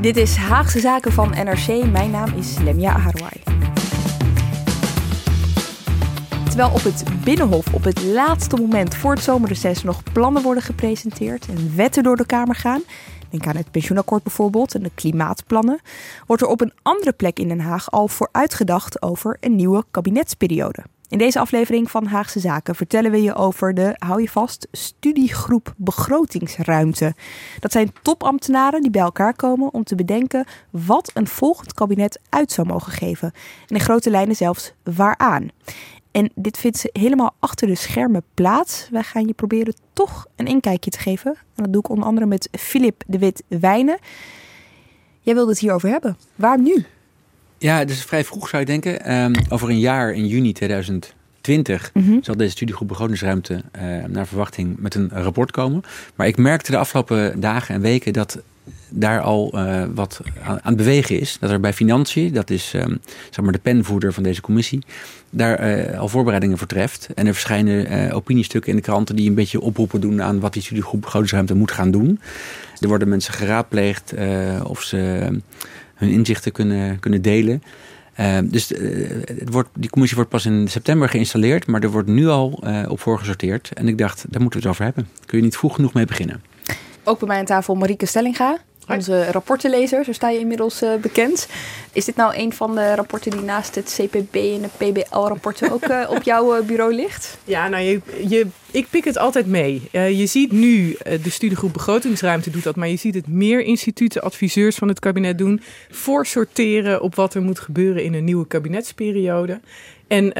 Dit is Haagse Zaken van NRC. Mijn naam is Lemja Aharwai. Terwijl op het Binnenhof op het laatste moment voor het zomerreces nog plannen worden gepresenteerd en wetten door de Kamer gaan, denk aan het pensioenakkoord bijvoorbeeld en de klimaatplannen, wordt er op een andere plek in Den Haag al vooruitgedacht over een nieuwe kabinetsperiode. In deze aflevering van Haagse Zaken vertellen we je over de, hou je vast, studiegroep begrotingsruimte. Dat zijn topambtenaren die bij elkaar komen om te bedenken wat een volgend kabinet uit zou mogen geven. En in grote lijnen zelfs waaraan. En dit vindt ze helemaal achter de schermen plaats. Wij gaan je proberen toch een inkijkje te geven. En dat doe ik onder andere met Filip de Wit Wijnen. Jij wilde het hierover hebben. Waar nu? Ja, is vrij vroeg zou je denken. Ehm, over een jaar, in juni 2020, zal deze studiegroep begrotingsruimte uh, naar verwachting met een rapport komen. Maar ik merkte de afgelopen dagen en weken dat daar al uh, wat aan, aan, het bewegen is. Dat er bij Financiën, dat is um, zeg maar de penvoerder van deze commissie, daar uh, al voorbereidingen voor treft. En er verschijnen uh, opiniestukken in de kranten die een beetje oproepen doen aan wat die studiegroep begrotingsruimte moet gaan doen. Er worden mensen geraadpleegd of ze hun inzichten kunnen, kunnen delen. Uh, dus uh, het wordt, die commissie wordt pas in september geïnstalleerd, maar er wordt nu al uh, op voorgesorteerd. En ik dacht, daar moeten we het over hebben. Kun je niet vroeg genoeg mee beginnen? Ook bij mij aan tafel Marieke Stellinga, onze rapportenlezer, zo sta je inmiddels uh, bekend. Is dit nou een van de rapporten die naast het CPB en de PBL-rapporten ook uh, op jouw uh, bureau ligt? Ja, nou, je, je, ik pik het altijd mee. je ziet nu, de studiegroep Begrotingsruimte doet dat, maar je ziet het meer instituten, adviseurs van het kabinet doen. Voorsorteren op wat er moet gebeuren in een nieuwe kabinetsperiode. En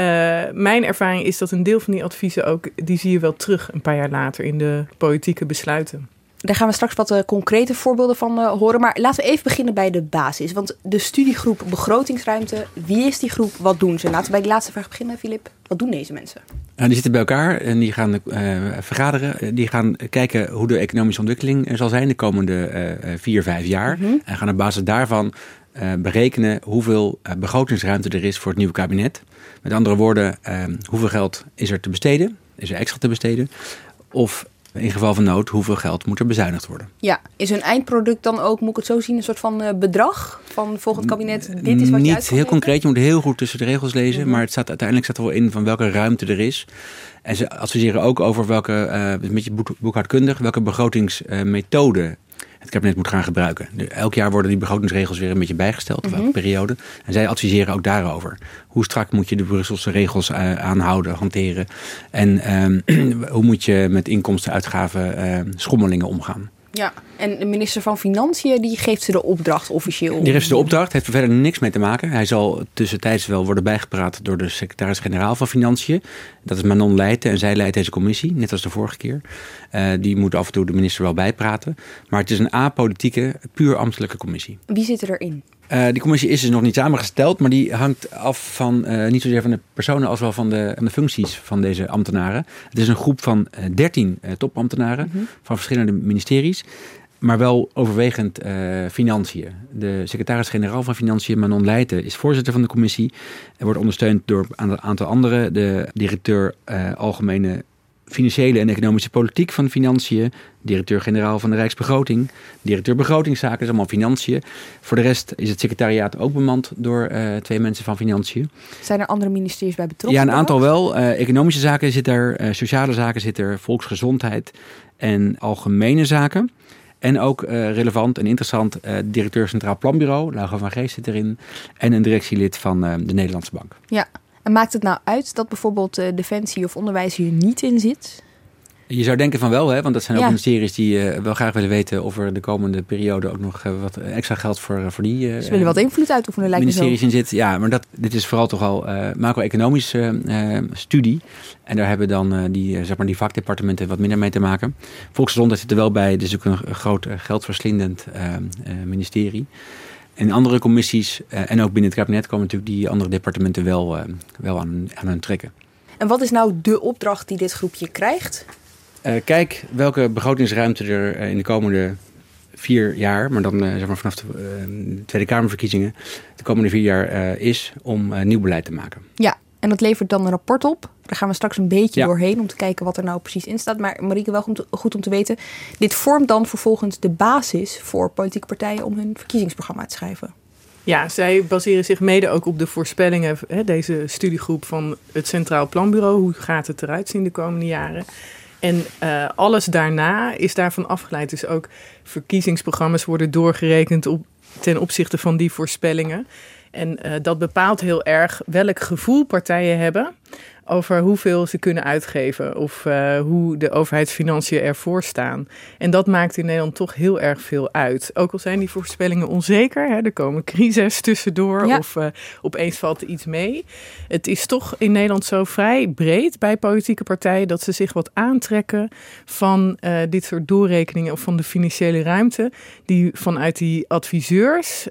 mijn ervaring is dat een deel van die adviezen ook, die zie je wel terug een paar jaar later in de politieke besluiten. Daar gaan we straks wat uh, concrete voorbeelden van uh, horen. Maar laten we even beginnen bij de basis. Want de studiegroep begrotingsruimte, wie is die groep? Wat doen ze? Laten we bij de laatste vraag beginnen, Filip. Wat doen deze mensen? Nou, die zitten bij elkaar en die gaan uh, vergaderen. Die gaan kijken hoe de economische ontwikkeling zal zijn de komende vier, vijf jaar. Mm -hmm. En gaan op basis daarvan berekenen hoeveel begrotingsruimte er is voor het nieuwe kabinet. Met andere woorden, hoeveel geld is er te besteden? Is er extra te besteden? Of in geval van nood, hoeveel geld moet er bezuinigd worden? Ja, is hun eindproduct dan ook, moet ik het zo zien, een soort van uh, bedrag van volgend kabinet? Dit is wat Niet heel concreet, je moet heel goed tussen de regels lezen. Mm -hmm. Maar het staat, uiteindelijk staat er wel in van welke ruimte er is. En ze adviseren ook over welke, uh, een beetje boekhoudkundig, welke begrotingsmethode uh, het kabinet moet gaan gebruiken. Elk jaar worden die begrotingsregels weer een beetje bijgesteld, of mm -hmm. periode. En zij adviseren ook daarover. Hoe strak moet je de Brusselse regels uh, aanhouden, hanteren? En um, hoe moet je met inkomsten-uitgaven uh, schommelingen omgaan? Ja, en de minister van Financiën die geeft ze de opdracht officieel. Die geeft ze de opdracht, heeft er verder niks mee te maken. Hij zal tussentijds wel worden bijgepraat door de secretaris-generaal van Financiën. Dat is Manon Leijten en zij leidt deze commissie, net als de vorige keer. Uh, die moet af en toe de minister wel bijpraten. Maar het is een apolitieke, puur ambtelijke commissie. Wie zit erin? Uh, die commissie is dus nog niet samengesteld, maar die hangt af van uh, niet zozeer van de personen als wel van de, van de functies van deze ambtenaren. Het is een groep van uh, 13 topambtenaren mm -hmm. van verschillende ministeries, maar wel overwegend financiën. De secretaris-generaal van Financiën, Manon Leijten, is voorzitter van de commissie en wordt ondersteund door een aantal anderen. De directeur algemene financiële en economische politiek van financiën, directeur-generaal van de Rijksbegroting, directeur begrotingszaken, dat is allemaal financiën. Voor de rest is het secretariaat ook bemand door uh, twee mensen van financiën. Zijn er andere ministeries bij betrokken? Ja, een aantal wel. Uh, economische zaken zit er, uh, sociale zaken zit er, volksgezondheid en algemene zaken. En ook relevant en interessant, directeur Centraal Planbureau, Lago van Geest zit erin. En een directielid van de Nederlandse Bank. Ja, en maakt het nou uit dat bijvoorbeeld uh, Defensie of Onderwijs hier niet in zit? Je zou denken van wel, hè? want dat zijn ook ja. ministeries die uh, wel graag willen weten of er de komende periode ook nog uh, wat extra geld voor, voor die. Ze willen wat invloed uitoefenen, lijkt ministeries in zit. Ja, maar dat, dit is vooral toch al macro-economische studie. En daar hebben dan die, zeg maar die vakdepartementen wat minder mee te maken. Volksgezondheid zit er wel bij. Is ook een groot geldverslindend ministerie. In andere commissies en ook binnen het kabinet komen natuurlijk die andere departementen wel, wel aan, aan hun trekken. En wat is nou de opdracht die dit groepje krijgt? kijk welke begrotingsruimte er in de komende vier jaar, maar dan zeg maar vanaf de Tweede Kamerverkiezingen, de komende vier jaar is om nieuw beleid te maken. Ja, en dat levert dan een rapport op. Daar gaan we straks een beetje doorheen om te kijken wat er nou precies in staat. Maar Marieke, wel goed om te weten. Dit vormt dan vervolgens de basis voor politieke partijen om hun verkiezingsprogramma te schrijven. Ja, zij baseren zich mede ook op de voorspellingen, hè, deze studiegroep van het Centraal Planbureau. Hoe gaat het eruit zien de komende jaren? En uh, alles daarna is daarvan afgeleid. Dus ook verkiezingsprogramma's worden doorgerekend op, ten opzichte van die voorspellingen. En uh, dat bepaalt heel erg welk gevoel partijen hebben over hoeveel ze kunnen uitgeven of uh, hoe de overheidsfinanciën ervoor staan. En dat maakt in Nederland toch heel erg veel uit. Ook al zijn die voorspellingen onzeker, hè, er komen crises tussendoor ja. of uh, opeens valt er iets mee. Het is toch in Nederland zo vrij breed bij politieke partijen dat ze zich wat aantrekken van uh, dit soort doorrekeningen of van de financiële ruimte die vanuit die adviseurs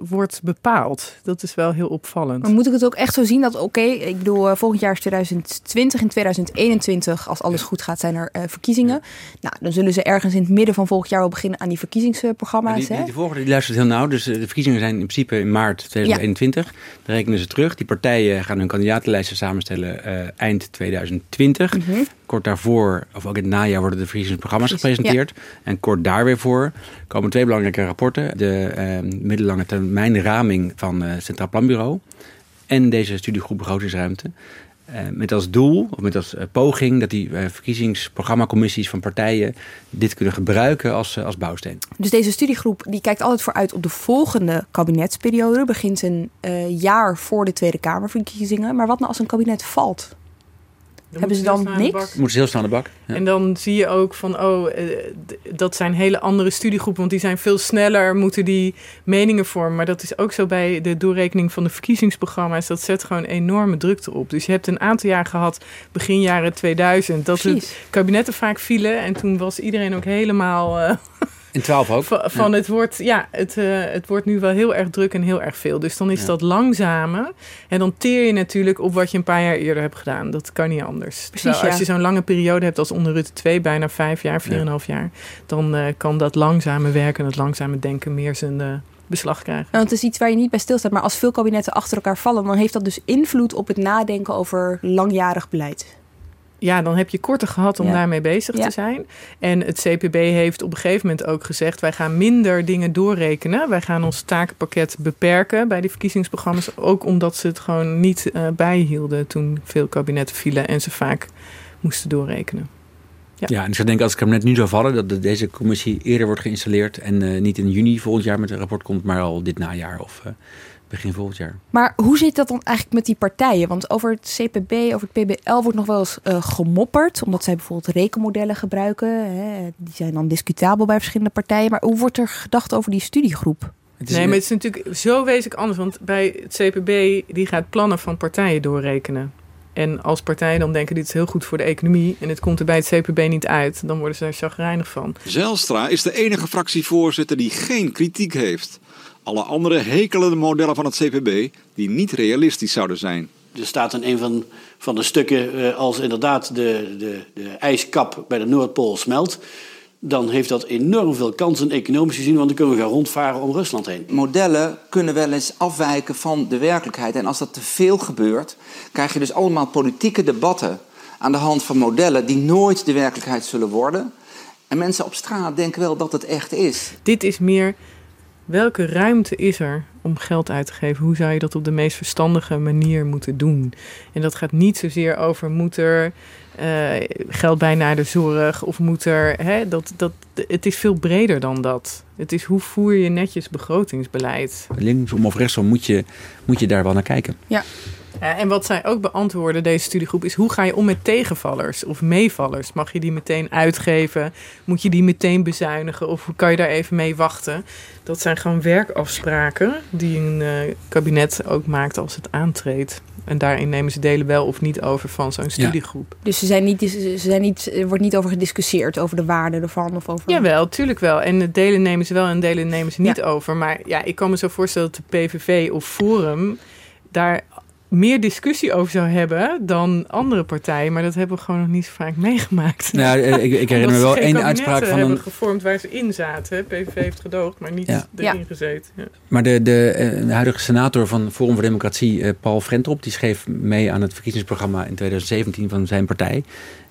wordt bepaald. Dat is wel heel opvallend. Maar moet ik het ook echt zo zien dat, oké, okay, ik bedoel volgend jaar is 2020. In 2021, als alles goed gaat, zijn er uh, verkiezingen. Nou, dan zullen ze ergens in het midden van volgend jaar wel beginnen aan die verkiezingsprogramma's. Die, die, die volgende die luistert heel nauw. Dus eh, de verkiezingen zijn in principe in maart 2021. Ja. Dan rekenen ze terug. Die partijen gaan hun kandidatenlijsten samenstellen uh, eind 2020. Mm -hmm. Kort daarvoor, of ook in het najaar, worden de verkiezingsprogramma's gepresenteerd. Ja. En kort daar weer voor komen twee belangrijke rapporten. De uh, middellange termijn raming van het Centraal Planbureau en deze studiegroep begrotingsruimte. Uh, met als doel, of met als uh, poging, dat die uh, verkiezingsprogrammacommissies van partijen dit kunnen gebruiken als, als bouwsteen. Dus deze studiegroep die kijkt altijd vooruit op de volgende kabinetsperiode. Begint een jaar voor de Tweede Kamerverkiezingen. Maar wat nou als een kabinet valt? Dan Hebben ze dan niks? Moeten ze heel snel aan de bak. Ja. En dan zie je ook van, oh, dat zijn hele andere studiegroepen. Want die zijn veel sneller, moeten die meningen vormen. Maar dat is ook zo bij de doorrekening van de verkiezingsprogramma's. Dat zet gewoon enorme drukte op. Dus je hebt een aantal jaar gehad, begin jaren 2000, dat Precies. het kabinetten vaak vielen. En toen was iedereen ook helemaal... Uh, in 12 ook. Van, van ja. het wordt, ja, het, uh, het wordt nu wel heel erg druk en heel erg veel. Dus dan is ja. dat langzamer. En dan teer je natuurlijk op wat je een paar jaar eerder hebt gedaan. Dat kan niet anders. Precies, Terwijl, als je zo'n lange periode hebt als onder Rutte 2, bijna vijf jaar, vier en een half jaar, dan uh, kan dat langzame werken, het langzame denken meer zijn uh, beslag krijgen. Nou, het is iets waar je niet bij stilstaat. Maar als veel kabinetten achter elkaar vallen, dan heeft dat dus invloed op het nadenken over langjarig beleid ja, dan heb je korter gehad om ja. daarmee bezig ja. te zijn. En het CPB heeft op een gegeven moment ook gezegd: wij gaan minder dingen doorrekenen. Wij gaan ons takenpakket beperken bij die verkiezingsprogramma's. Ook omdat ze het gewoon niet uh, bijhielden toen veel kabinetten vielen en ze vaak moesten doorrekenen. Ja. ja, en ik zou denken als het kabinet nu zou vallen, dat deze commissie eerder wordt geïnstalleerd en uh, niet in juni volgend jaar met een rapport komt, maar al dit najaar of uh, begin volgend jaar. Maar hoe zit dat dan eigenlijk met die partijen? Want over het CPB, over het PBL wordt nog wel eens uh, gemopperd, omdat zij bijvoorbeeld rekenmodellen gebruiken. Hè. Die zijn dan discutabel bij verschillende partijen. Maar hoe wordt er gedacht over die studiegroep? Nee, maar het is natuurlijk zo wezenlijk anders. Want bij het CPB, die gaat plannen van partijen doorrekenen. En als partijen dan denken, dit is heel goed voor de economie... en het komt er bij het CPB niet uit, dan worden ze daar chagrijnig van. Zelstra is de enige fractievoorzitter die geen kritiek heeft. Alle andere hekelen de modellen van het CPB die niet realistisch zouden zijn. Er staat in een van, van de stukken, als inderdaad de, de, de ijskap bij de Noordpool smelt, dan heeft dat enorm veel kansen economisch gezien, want dan kunnen we gaan rondvaren om Rusland heen. Modellen kunnen wel eens afwijken van de werkelijkheid. En als dat te veel gebeurt, krijg je dus allemaal politieke debatten aan de hand van modellen die nooit de werkelijkheid zullen worden. En mensen op straat denken wel dat het echt is. Dit is meer welke ruimte is er om geld uit te geven? Hoe zou je dat op de meest verstandige manier moeten doen? En dat gaat niet zozeer over moet er uh, geld bij naar de zorg of moet er. Hè, dat, dat, het is veel breder dan dat. Het is hoe voer je netjes begrotingsbeleid. Linksom of rechtsom moet je, moet je daar wel naar kijken. Ja. Ja, en wat zij ook beantwoorden, deze studiegroep, is hoe ga je om met tegenvallers of meevallers? Mag je die meteen uitgeven? Moet je die meteen bezuinigen? Of kan je daar even mee wachten? Dat zijn gewoon werkafspraken die een uh, kabinet ook maakt als het aantreedt. En daarin nemen ze delen wel of niet over van zo'n studiegroep. Dus ze zijn niet, ze zijn niet, er wordt niet over gediscussieerd, over de waarde ervan? Of over... Jawel, tuurlijk wel. En delen nemen ze wel en delen nemen ze niet over. Maar ja, ik kan me zo voorstellen dat de PVV of Forum daar meer discussie over zou hebben dan andere partijen. Maar dat hebben we gewoon nog niet zo vaak meegemaakt. Nou, ik, ik herinner me wel één uitspraak van hebben gevormd waar ze in zaten. PVV heeft gedoogd, maar niet ja. erin gezeten. Ja. Maar de, de, eh, de, huidige senator van Forum voor Democratie, eh, Paul Frentrop... die schreef mee aan het verkiezingsprogramma in 2017 van zijn partij.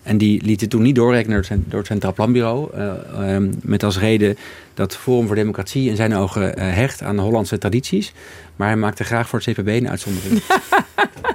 En die liet het toen niet doorrekenen door het Centraal Planbureau. Uh, um, met als reden dat Forum voor Democratie in zijn ogen uh, hecht aan de Hollandse tradities. Maar hij maakte graag voor het CPB een uitzondering.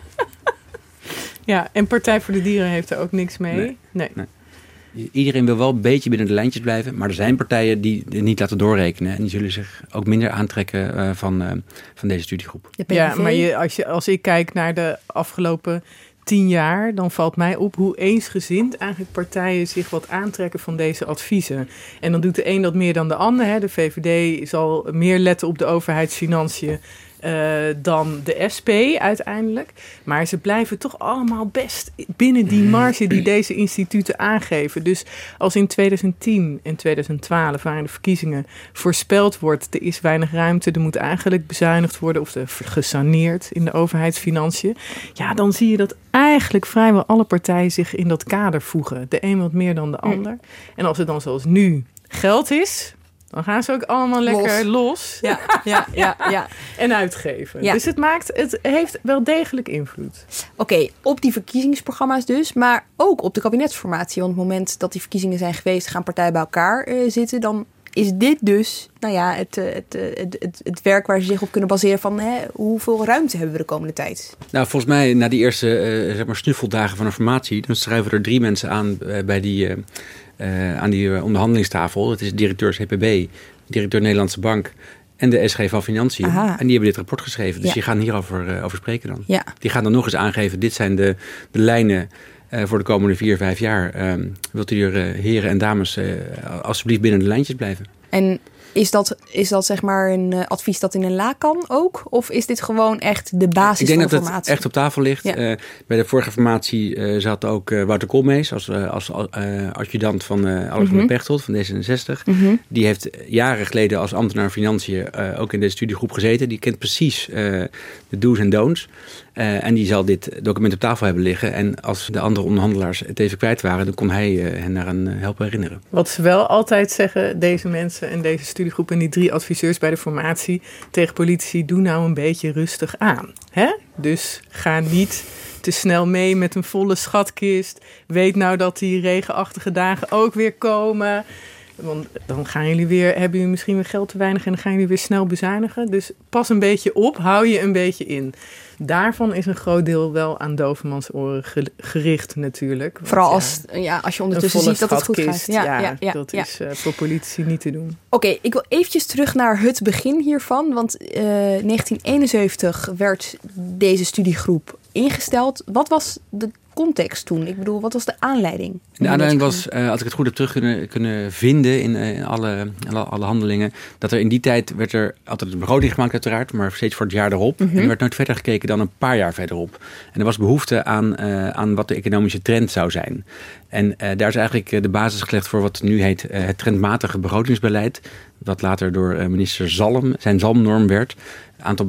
ja, en Partij voor de Dieren heeft er ook niks mee. Nee. nee. nee. Iedereen wil wel een beetje binnen de lijntjes blijven. Maar er zijn partijen die het niet laten doorrekenen. En die zullen zich ook minder aantrekken uh, van, uh, van deze studiegroep. Ja, maar je, als, je, als ik kijk naar de afgelopen tien jaar, dan valt mij op hoe eensgezind eigenlijk partijen zich wat aantrekken van deze adviezen. En dan doet de een dat meer dan de ander. Hè. De VVD zal meer letten op de overheidsfinanciën uh, dan de SP uiteindelijk. Maar ze blijven toch allemaal best binnen die marge die deze instituten aangeven. Dus als in 2010 en 2012, waarin de verkiezingen voorspeld wordt, er is weinig ruimte, er moet eigenlijk bezuinigd worden of er gesaneerd in de overheidsfinanciën. Ja, dan zie je dat eigenlijk vrijwel alle partijen zich in dat kader voegen. De een wat meer dan de ander. En als het dan zoals nu geld is, dan gaan ze ook allemaal lekker los. Ja, ja, ja, ja. en uitgeven. Ja. Dus het, maakt, het heeft wel degelijk invloed. Oké, op die verkiezingsprogramma's dus. Maar ook op de kabinetsformatie. Want op het moment dat die verkiezingen zijn geweest... gaan partijen bij elkaar uh, zitten. Dan is dit dus nou ja, het, het, het, het, het werk waar ze zich op kunnen baseren van hè, hoeveel ruimte hebben we de komende tijd? Nou, volgens mij na die eerste uh, zeg maar snuffeldagen van een formatie, dan schrijven er drie mensen aan uh, bij die, uh, aan die onderhandelingstafel. Dat is directeur CPB, directeur Nederlandse Bank en de SG van Financiën. Aha. En die hebben dit rapport geschreven. Dus ja. die gaan hierover over spreken dan. Ja. Die gaan dan nog eens aangeven, dit zijn de, de lijnen voor de komende vier, vijf jaar. Uh, wilt u er, uh, heren en dames, alsjeblieft binnen de lijntjes blijven? En is dat, is dat zeg maar een advies dat in een la kan ook? Of is dit gewoon echt de basis Ik denk van dat het echt op tafel ligt. Ja. Uh, bij de vorige formatie uh, zat ook Wouter Koolmees als, als adjudant van Alexander mm -hmm. Pechtold van D66. Mm -hmm. Die heeft jaren geleden als ambtenaar financiën ook in deze studiegroep gezeten. Die kent precies de do's en don'ts. Uh, en die zal dit document op tafel hebben liggen. En als de andere onderhandelaars het even kwijt waren, dan kon hij uh, hen daaraan helpen herinneren. Wat ze wel altijd zeggen, deze mensen en deze studiegroep en die drie adviseurs bij de formatie tegen politici, doe nou een beetje rustig aan. Hè? Dus ga niet te snel mee met een volle schatkist. Weet nou dat die regenachtige dagen ook weer komen. Want dan gaan jullie weer, hebben jullie misschien weer geld te weinig en dan gaan jullie weer snel bezuinigen. Dus pas een beetje op, hou je een beetje in. Daarvan is een groot deel wel aan Dovermans oren gericht natuurlijk. Want Vooral als, ja, ja, als je ondertussen ziet dat het goed gaat. Ja, ja, ja, ja dat is uh, voor politici niet te doen. Oké, okay, ik wil eventjes terug naar het begin hiervan. Want uh, 1971 werd deze studiegroep ingesteld. Wat was de context toen? Ik bedoel, wat was de aanleiding? De aanleiding was, uh, als ik het goed heb terug kunnen, kunnen vinden in, uh, in alle, alle, alle, handelingen, dat er in die tijd werd er altijd een begroting gemaakt uiteraard, maar steeds voor het jaar erop. Mm -hmm. En er werd nooit verder gekeken dan een paar jaar verderop. En er was behoefte aan, uh, aan wat de economische trend zou zijn. En daar is eigenlijk de basis gelegd voor wat nu heet het trendmatige begrotingsbeleid. Wat later door minister Zalm zijn Zalmnorm werd aantal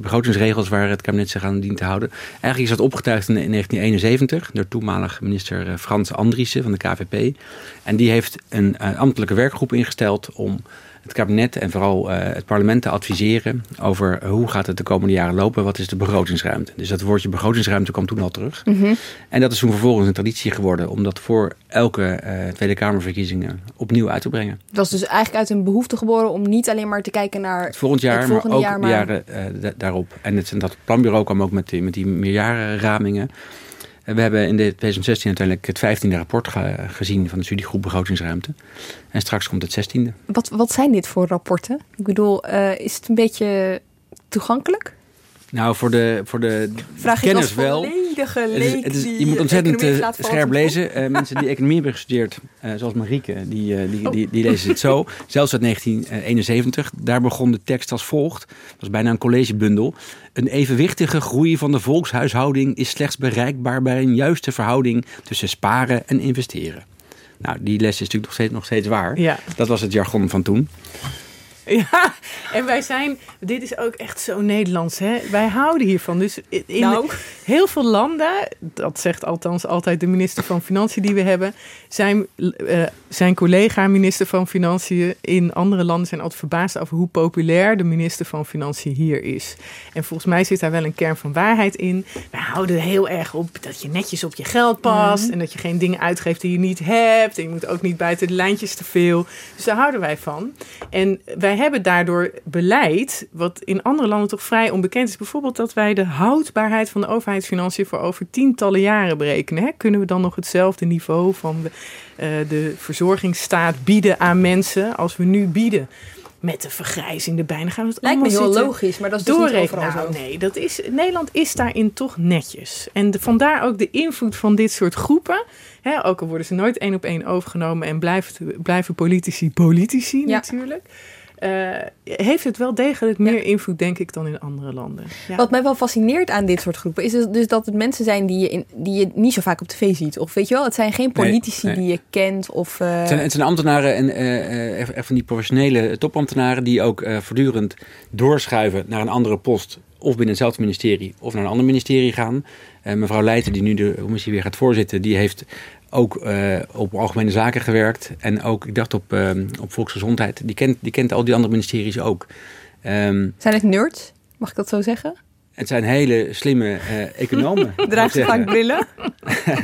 begrotingsregels waar het kabinet zich aan dient te houden. Eigenlijk is dat opgetuigd in 1971 door toenmalig minister Frans Andriessen van de KVP. En die heeft een uh, ambtelijke werkgroep ingesteld om het kabinet en vooral uh, het parlement te adviseren over hoe gaat het de komende jaren lopen, wat is de begrotingsruimte. Dus dat woordje begrotingsruimte kwam toen al terug. Mm -hmm. En dat is toen vervolgens een traditie geworden om dat voor elke uh, Tweede Kamerverkiezingen opnieuw uit te brengen. Het was dus eigenlijk uit een behoefte geboren om niet alleen maar te kijken naar het volgend jaar, het volgende maar ook jaar, maar... de jaren uh, daarop. En het, dat planbureau kwam ook met die, met die meerjarenramingen. We hebben in 2016 uiteindelijk het 15e rapport ge gezien van de studiegroep Begrotingsruimte. En straks komt het 16e. Wat, wat zijn dit voor rapporten? Ik bedoel, uh, is het een beetje toegankelijk? Nou, voor de, voor de Vraag als wel. volledige Het is, leek het is- die je moet ontzettend eh, scherp lezen. Eh, mensen die economie hebben gestudeerd, eh, zoals Marieke, die, die, die, die lezen het zo. Zelfs uit 1971. Daar begon de tekst als volgt. Dat was bijna een collegebundel. Een evenwichtige groei van de volkshuishouding is slechts bereikbaar bij een juiste verhouding tussen sparen en investeren. Nou, die les is natuurlijk nog steeds, nog steeds waar. Ja. Dat was het jargon van toen. Ja, en wij zijn, dit is ook echt zo Nederlands, hè? Wij houden hiervan. Dus in Nou. heel veel landen, dat zegt althans altijd de minister van Financiën die we hebben, zijn, eh, zijn collega minister van Financiën in andere landen zijn altijd verbaasd over hoe populair de minister van Financiën hier is. En volgens mij zit daar wel een kern van waarheid in. Wij houden er heel erg op dat je netjes op je geld past en dat je geen dingen uitgeeft die je niet hebt. En je moet ook niet buiten de lijntjes te veel. Dus daar houden wij van. En wij hebben daardoor beleid, wat in andere landen toch vrij onbekend is. Bijvoorbeeld dat wij de houdbaarheid van de overheidsfinanciën voor over tientallen jaren berekenen. Hè? Kunnen we dan nog hetzelfde niveau van de, eh, de verzorgingsstaat bieden aan mensen als we nu bieden? Met de vergrijzing erbij. Dan gaan we het Lijkt me heel logisch, maar dat is dus niet overal zo. Nou, nee, dat is, Nederland is daarin toch netjes. En de- vandaar ook de invloed van dit soort groepen. Hè, ook al worden ze nooit één op één overgenomen en blijven, blijven politici politici Ja. natuurlijk. Eh, heeft het wel degelijk meer invloed, denk ik, dan in andere landen. Ja. Wat mij wel fascineert aan dit soort groepen is dus- dus dat het mensen zijn die je, in, die je niet zo vaak op tv ziet. Of weet je wel, het zijn geen politici nee. die je kent. Of, eh, Het zijn, het zijn ambtenaren en eh, eh, echt echt van die professionele topambtenaren die ook eh, voortdurend doorschuiven naar een andere post. Of binnen hetzelfde ministerie of naar een ander ministerie gaan. Mevrouw Leijten, die nu de commissie weer gaat voorzitten, die heeft ook eh, op algemene zaken gewerkt. En ook, ik dacht, op, eh, op volksgezondheid. Die kent, die kent al die andere ministeries ook. Ehm, Zijn het nerds? Mag ik dat zo zeggen? het zijn hele slimme eh, economen. Dragen ze vaak brillen?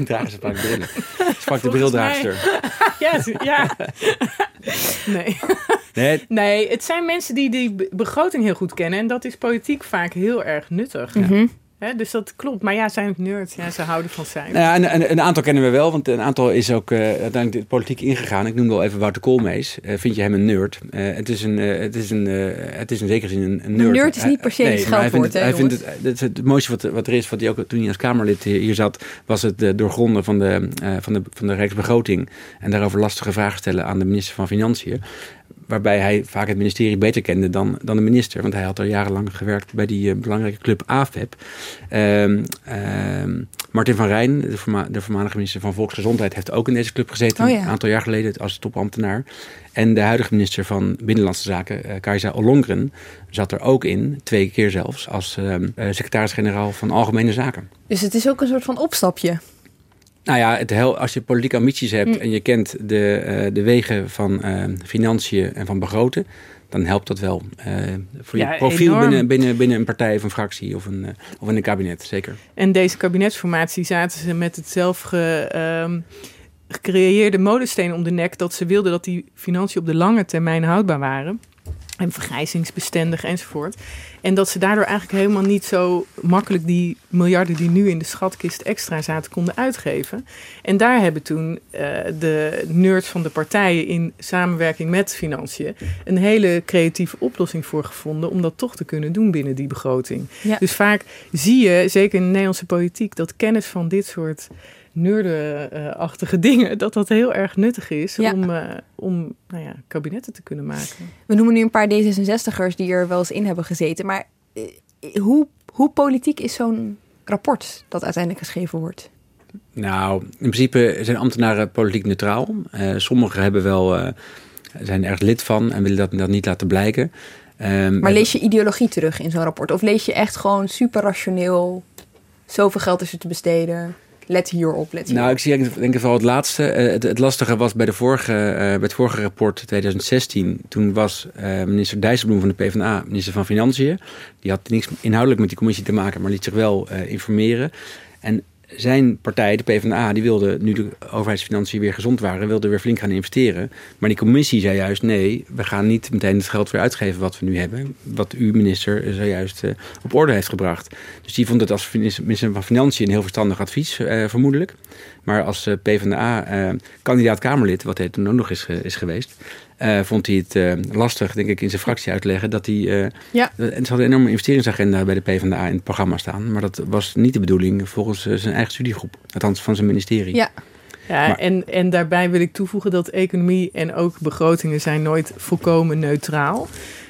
Dragen ze vaak brillen. Sprak de Volgens brildraagster. ja, ze- ja. nee. Nee, nee, het zijn mensen die die be- begroting heel goed kennen. En dat is politiek vaak heel erg nuttig. Mhm. Dus dat klopt. Maar ja, zijn het nerds? Ja, ze houden van cijfers. Nou ja, een, een, een aantal kennen we wel, want een aantal is ook eh, uiteindelijk de politiek ingegaan. Ik noem wel even Wouter Koolmees. Eh, vind je hem een nerd? Eh, het, is een, het, is een, het is in zekere zin een, een nerd. nerd is niet per se een nee, hij vindt scheldwoord, het, hij vindt het, het, mooiste wat, wat er is, wat hij ook toen hij als Kamerlid hier zat, was het doorgronden van de, van, de, van de Rijksbegroting. En daarover lastige vragen stellen aan de minister van Financiën. Waarbij hij vaak het ministerie beter kende dan, dan de minister. Want hij had er jarenlang gewerkt bij die eh, belangrijke club AFEP. Ehm, ehm, Martin van Rijn, de, voorma- de voormalige minister van Volksgezondheid, heeft ook in deze club gezeten. Oh ja. Een aantal jaar geleden als topambtenaar. En de huidige minister van Binnenlandse Zaken, eh Kajsa Ollongren, zat er ook in, twee keer zelfs, als eh, secretaris-generaal van Algemene Zaken. Dus het is ook een soort van opstapje. Nou ja, het hel, als je politieke ambities hebt Hm. en je kent de, eh, de wegen van eh, financiën en van begroten, dan helpt dat wel. eh, voor je Ja, profiel enorm. binnen, binnen, binnen een partij of een fractie of een, of in een kabinet, zeker. En deze kabinetsformatie zaten ze met het zelf ge, ehm, gecreëerde molensteen om de nek dat ze wilden dat die financiën op de lange termijn houdbaar waren. En vergrijzingsbestendig enzovoort. En dat ze daardoor eigenlijk helemaal niet zo makkelijk die miljarden die nu in de schatkist extra zaten konden uitgeven. En daar hebben toen eh, de nerds van de partijen in samenwerking met financiën een hele creatieve oplossing voor gevonden om dat toch te kunnen doen binnen die begroting. Ja. Dus vaak zie je, zeker in de Nederlandse politiek, dat kennis van dit soort nerdenachtige dingen, dat dat heel erg nuttig is Ja. om, eh, om nou ja, kabinetten te kunnen maken. We noemen nu een paar D66'ers die er wel eens in hebben gezeten. Maar eh, hoe, hoe politiek is zo'n rapport dat uiteindelijk geschreven wordt? Nou, in principe zijn ambtenaren politiek neutraal. Eh, sommigen hebben wel, eh, zijn er erg lid van en willen dat, dat niet laten blijken. Ehm, Maar lees je ideologie terug in zo'n rapport? Of lees je echt gewoon super rationeel, zoveel geld is er te besteden, let hierop, let? Nou, ik zie denk, denk ik vooral het laatste. Eh, het, het lastige was bij, de vorige, eh, bij het vorige rapport 2016. Toen was eh, minister Dijsselbloem van de PvdA minister van Financiën. Die had niks inhoudelijk met die commissie te maken, maar liet zich wel informeren. En zijn partij, de PvdA, die wilde, nu de overheidsfinanciën weer gezond waren, wilde weer flink gaan investeren. Maar die commissie zei juist, nee, we gaan niet meteen het geld weer uitgeven wat we nu hebben. Wat uw minister zojuist eh, op orde heeft gebracht. Dus die vond het als minister van Financiën een heel verstandig advies, eh, vermoedelijk. Maar als eh, PvdA-kandidaat Kamerlid, wat hij toen ook nog is, is geweest, eh, vond hij het eh, lastig, denk ik, in zijn fractie uit te leggen dat hij. eh, Ja. en ze hadden een enorme investeringsagenda bij de PvdA in het programma staan. Maar dat was niet de bedoeling volgens zijn eigen studiegroep. Althans, van zijn ministerie. Ja. Ja, Maar- en, en daarbij wil ik toevoegen dat economie en ook begrotingen zijn nooit volkomen neutraal.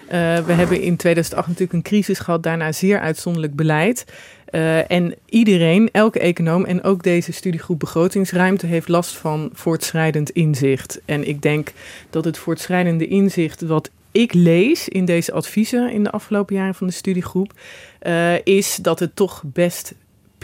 Eh, we hebben in 2008 natuurlijk een crisis gehad, daarna zeer uitzonderlijk beleid. Eh, en iedereen, elke econoom en ook deze studiegroep begrotingsruimte heeft last van voortschrijdend inzicht. En ik denk dat het voortschrijdende inzicht wat ik lees in deze adviezen in de afgelopen jaren van de studiegroep, eh, is dat het toch best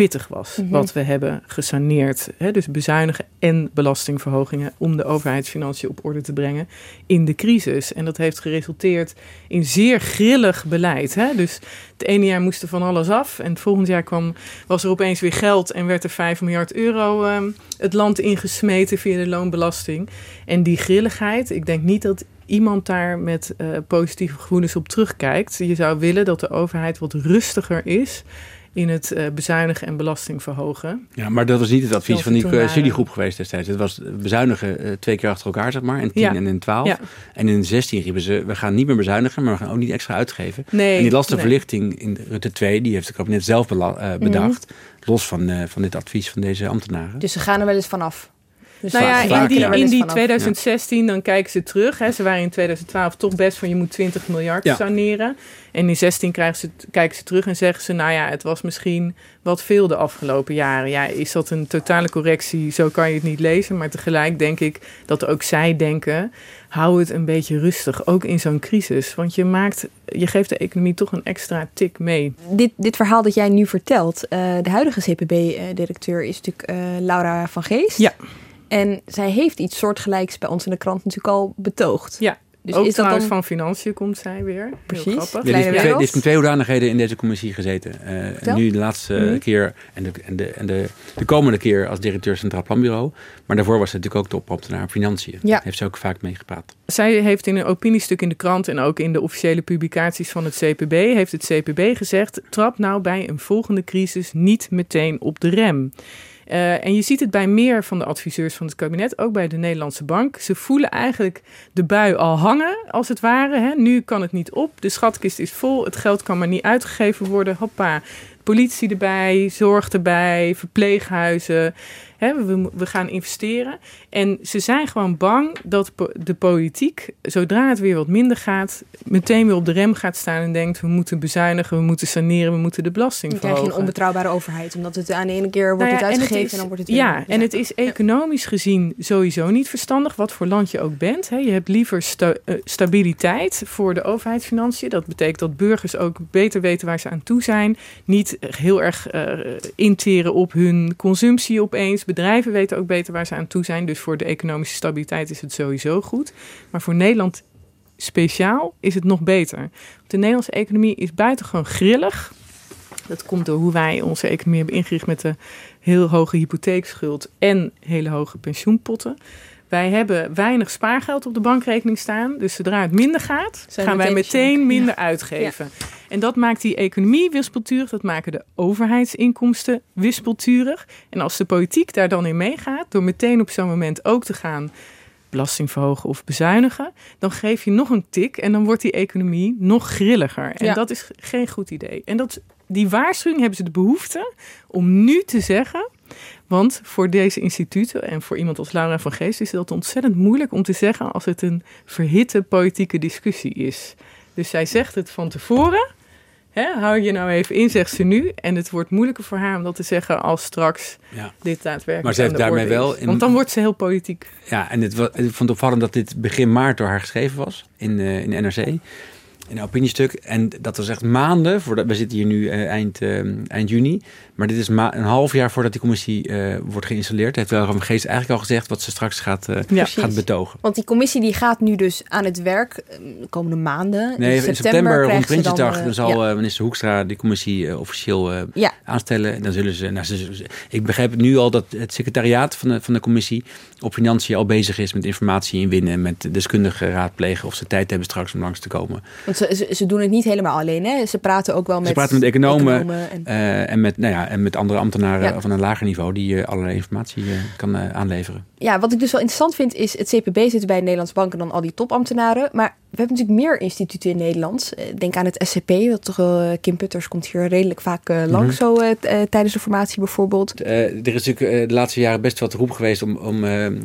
pittig was Mhm. wat we hebben gesaneerd. Hè? Dus bezuinigen en belastingverhogingen om de overheidsfinanciën op orde te brengen in de crisis. En dat heeft geresulteerd in zeer grillig beleid. Hè? Dus het ene jaar moest er van alles af en het volgende jaar kwam, was er opeens weer geld en werd er 5 miljard euro ehm, het land ingesmeten via de loonbelasting. En die grilligheid, ik denk niet dat iemand daar met eh, positieve gevoelens op terugkijkt. Je zou willen dat de overheid wat rustiger is in het eh, bezuinigen en belasting verhogen. Ja, maar dat was niet het advies van die toen eh, studiegroep geweest destijds. Het was bezuinigen eh, twee keer achter elkaar, zeg maar. In 10 Ja. en in 12. Ja. En in 16 riepen ze, we gaan niet meer bezuinigen, maar we gaan ook niet extra uitgeven. Nee, en die lastenverlichting nee. in Rutte 2, die heeft het kabinet zelf eh, bedacht. Los van, eh, van dit advies van deze ambtenaren. Dus ze gaan er wel eens vanaf. Dus Nou ja, in die, in die Vanaf. 2016, dan kijken ze terug. Hè. Ze waren in 2012 toch best van je moet 20 miljard Ja. saneren. En in 16 krijgen ze, kijken ze terug en zeggen ze... nou ja, het was misschien wat veel de afgelopen jaren. Ja, is dat een totale correctie? Zo kan je het niet lezen. Maar tegelijk denk ik dat ook zij denken... hou het een beetje rustig, ook in zo'n crisis. Want je, maakt, je geeft de economie toch een extra tik mee. Dit, dit verhaal dat jij nu vertelt, eh, de huidige CPB-directeur is natuurlijk eh, Laura van Geest. Ja. En zij heeft iets soortgelijks bij ons in de krant natuurlijk al betoogd. Ja, Dus ook is dat dan... van Financiën komt zij weer. Precies. Heel grappig. Ja, die, Kleine heeft, twee- hoedanigheden in deze commissie gezeten. Eh, nu de laatste Mhm. keer en, de, en, de, en de, de komende keer als directeur Centraal Planbureau. Maar daarvoor was ze natuurlijk ook topambtenaar Financiën. Ja. Heeft ze ook vaak meegepraat. Zij heeft in een opiniestuk in de krant en ook in de officiële publicaties van het CPB, heeft het CPB gezegd, trap nou bij een volgende crisis niet meteen op de rem. Eh, en je ziet het bij meer van de adviseurs van het kabinet, ook bij de Nederlandse Bank. Ze voelen eigenlijk de bui al hangen, als het ware. Hè. Nu kan het niet op, de schatkist is vol, het geld kan maar niet uitgegeven worden. Hoppa, politie erbij, zorg erbij, verpleeghuizen. Hè, we, we gaan investeren. En ze zijn gewoon bang dat de politiek, zodra het weer wat minder gaat, meteen weer op de rem gaat staan en denkt: we moeten bezuinigen, we moeten saneren, we moeten de belasting Dan krijg je een verhogen. onbetrouwbare overheid. Omdat het aan de ene keer wordt Nou het ja, en uitgegeven is- en dan wordt het weer Ja, en het is economisch gezien sowieso niet verstandig, wat voor land je ook bent. Hè. Je hebt liever sta- eh, stabiliteit voor de overheidsfinanciën. Dat betekent dat burgers ook beter weten waar ze aan toe zijn. Niet heel erg eh, interen op hun consumptie opeens. Bedrijven weten ook beter waar ze aan toe zijn. Dus voor de economische stabiliteit is het sowieso goed. Maar voor Nederland speciaal is het nog beter. De Nederlandse economie is buitengewoon grillig. Dat komt door hoe wij onze economie hebben ingericht met de heel hoge hypotheekschuld en hele hoge pensioenpotten. Wij hebben weinig spaargeld op de bankrekening staan. Dus zodra het minder gaat, Zijn gaan wij meteen minder uitgeven. En dat maakt die economie wispelturig. Dat maken de overheidsinkomsten wispelturig. En als de politiek daar dan in meegaat, door meteen op zo'n moment ook te gaan belasting verhogen of bezuinigen, dan geef je nog een tik en dan wordt die economie nog grilliger. En Ja. dat is geen goed idee. En dat, die waarschuwing hebben ze de behoefte om nu te zeggen. Want voor deze instituten en voor iemand als Laura van Geest is dat ontzettend moeilijk om te zeggen als het een verhitte politieke discussie is. Dus zij zegt het van tevoren. Hè, hou je nou even in, zegt ze nu. En het wordt moeilijker voor haar om dat te zeggen als straks Ja. dit daadwerkelijk Maar ze heeft daarmee wel in- Want dan wordt ze heel politiek. Ja, en het, ik vond het opvallend dat dit begin maart door haar geschreven was in, eh, in de NRC. Een opiniestuk. En dat was echt maanden voordat. We zitten hier nu eh, eind, eh, eind juni. Maar dit is ma- een half jaar voordat die commissie eh, wordt geïnstalleerd. Heeft wel van Geest eigenlijk al gezegd wat ze straks gaat, eh, Ja. gaat betogen. Want die commissie die gaat nu dus aan het werk de komende maanden. Nee, in september, rond krijgen ze Prinsjesdag, dan, zal ja. minister Hoekstra die commissie officieel Ja. aanstellen. En dan zullen ze, nou, ze, ze- Ik begrijp nu al dat het secretariaat van de, van de commissie op financiën al bezig is met informatie inwinnen, met deskundigen raadplegen of ze tijd hebben straks om langs te komen. Want ze, ze, doen het niet helemaal alleen. Hè? Ze praten ook wel met, ze praten met economen, en, uh, en, met, nou ja, en met andere ambtenaren van een lager niveau die uh, allerlei informatie uh, kan aanleveren. Ja, wat ik dus wel interessant vind is, het CPB zit bij Nederlandse banken dan al die topambtenaren. Maar we hebben natuurlijk meer instituten in Nederland. Denk aan het SCP, wat toch wel, Kim Putters komt hier redelijk vaak langs mm -hmm. zo tijdens de formatie bijvoorbeeld. er is natuurlijk de laatste jaren best wat roep geweest om, om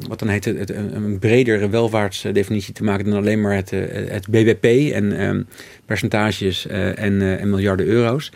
wat dan heet het, een bredere welvaartsdefinitie te maken dan alleen maar het, het BBP en percentages en, en miljarden euro's.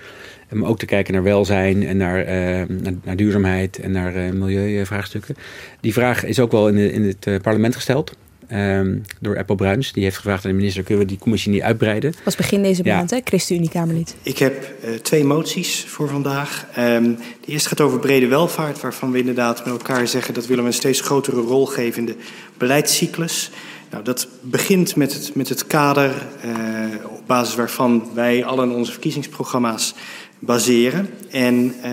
Om ook te kijken naar welzijn en naar, naar, naar, duurzaamheid en naar uh, milieuvraagstukken. Die vraag is ook wel in, de, in het uh, parlement gesteld. Um, door Apple Bruins. Die heeft gevraagd aan de minister: kunnen we die commissie niet uitbreiden? Dat was begin deze maand, ja. hè? ChristenUnie-Kamerlid. Ik heb uh, twee moties voor vandaag. Um, de eerste gaat over brede welvaart, waarvan we inderdaad met elkaar zeggen dat willen we een steeds grotere rol geven in de beleidscyclus. Nou, dat begint met het, met het kader uh, op basis waarvan wij al in onze verkiezingsprogramma's baseren. En uh,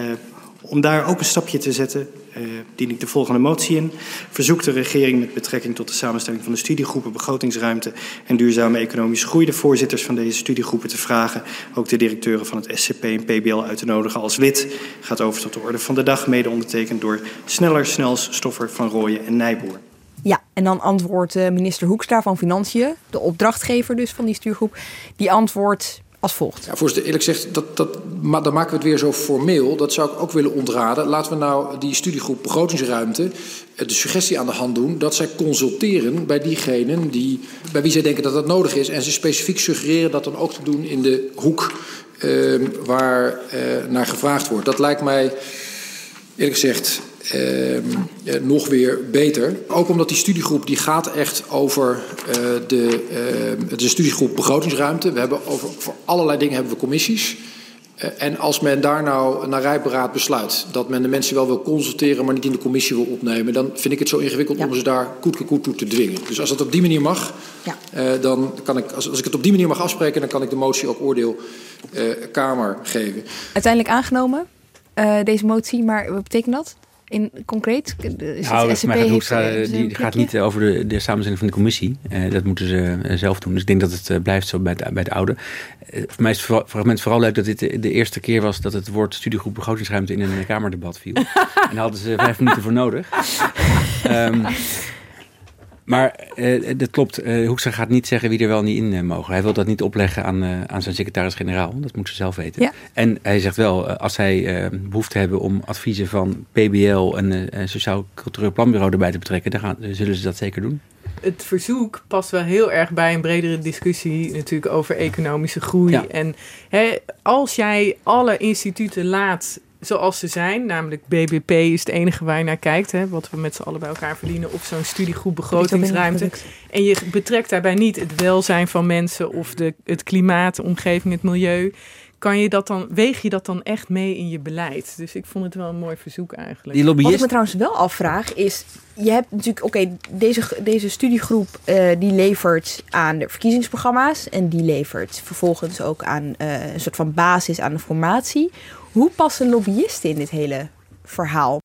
om daar ook een stapje te zetten, uh, dien ik de volgende motie in. Verzoekt de regering met betrekking tot de samenstelling van de studiegroepen begrotingsruimte en duurzame economische groei de voorzitters van deze studiegroepen te vragen, ook de directeuren van het SCP en PBL uit te nodigen als lid. Gaat over tot de orde van de dag, mede ondertekend door Sneller, Snels, Stoffer, Van Rooyen en Nijboer. Ja, en dan antwoordt minister Hoekstra van Financiën, de opdrachtgever dus van die stuurgroep, die antwoordt als volgt. Ja, voorzitter, eerlijk gezegd, dat, dat, dan maken we het weer zo formeel. Dat zou ik ook willen ontraden. Laten we nou die studiegroep begrotingsruimte de suggestie aan de hand doen dat zij consulteren bij diegenen die, bij wie zij denken dat dat nodig is. En ze specifiek suggereren dat dan ook te doen in de hoek uh, waar uh, naar gevraagd wordt. Dat lijkt mij, eerlijk gezegd, uh, nog weer beter. Ook omdat die studiegroep die gaat echt over uh, de, uh, de studiegroep begrotingsruimte. We hebben over voor allerlei dingen hebben we commissies. en als men daar nou naar rijberaad besluit dat men de mensen wel wil consulteren, maar niet in de commissie wil opnemen, dan vind ik het zo ingewikkeld ja. om ze daar koet toe te dwingen. Dus als dat op die manier mag, ja. dan kan ik, als, als ik het op die manier mag afspreken, dan kan ik de motie ook oordeel Kamer geven. Uiteindelijk aangenomen, deze motie, maar wat betekent dat? In concreet? Is nou, het SCP heeft, heeft, die gaat niet over de, de samenstelling van de commissie. Uh, dat moeten ze uh, zelf doen. Dus ik denk dat het uh, blijft zo bij, het, bij de oude. voor mij is het fragment vooral leuk dat dit de, de, eerste keer was dat het woord studiegroep begrotingsruimte in een kamerdebat viel. en daar hadden ze vijf minuten voor nodig. um, Maar uh, dat klopt. Uh, Hoekstra gaat niet zeggen wie er wel niet in uh, mogen. Hij wil dat niet opleggen aan, aan zijn secretaris-generaal. Dat moet ze zelf weten. Ja. En hij zegt wel, als zij behoefte hebben om adviezen van PBL en Sociaal Cultureel Planbureau erbij te betrekken, dan gaan, zullen ze dat zeker doen. Het verzoek past wel heel erg bij een bredere discussie natuurlijk over economische groei. Ja. En hè, als jij alle instituten laat zoals ze zijn. Namelijk BBP is het enige waar je naar kijkt. Hè, wat we met z'n allen bij elkaar verdienen. Of zo'n studiegroep begrotingsruimte. En je betrekt daarbij niet het welzijn van mensen. Of de, het klimaat, de omgeving, het milieu. Kan je dat dan, weeg je dat dan echt mee in je beleid? Dus ik vond het wel een mooi verzoek eigenlijk. Die lobbyist... Wat ik me trouwens wel afvraag is... Je hebt natuurlijk, oké, deze, deze studiegroep uh, die levert aan de verkiezingsprogramma's. En die levert vervolgens ook aan uh, een soort van basis aan de formatie. Hoe passen lobbyisten in dit hele verhaal?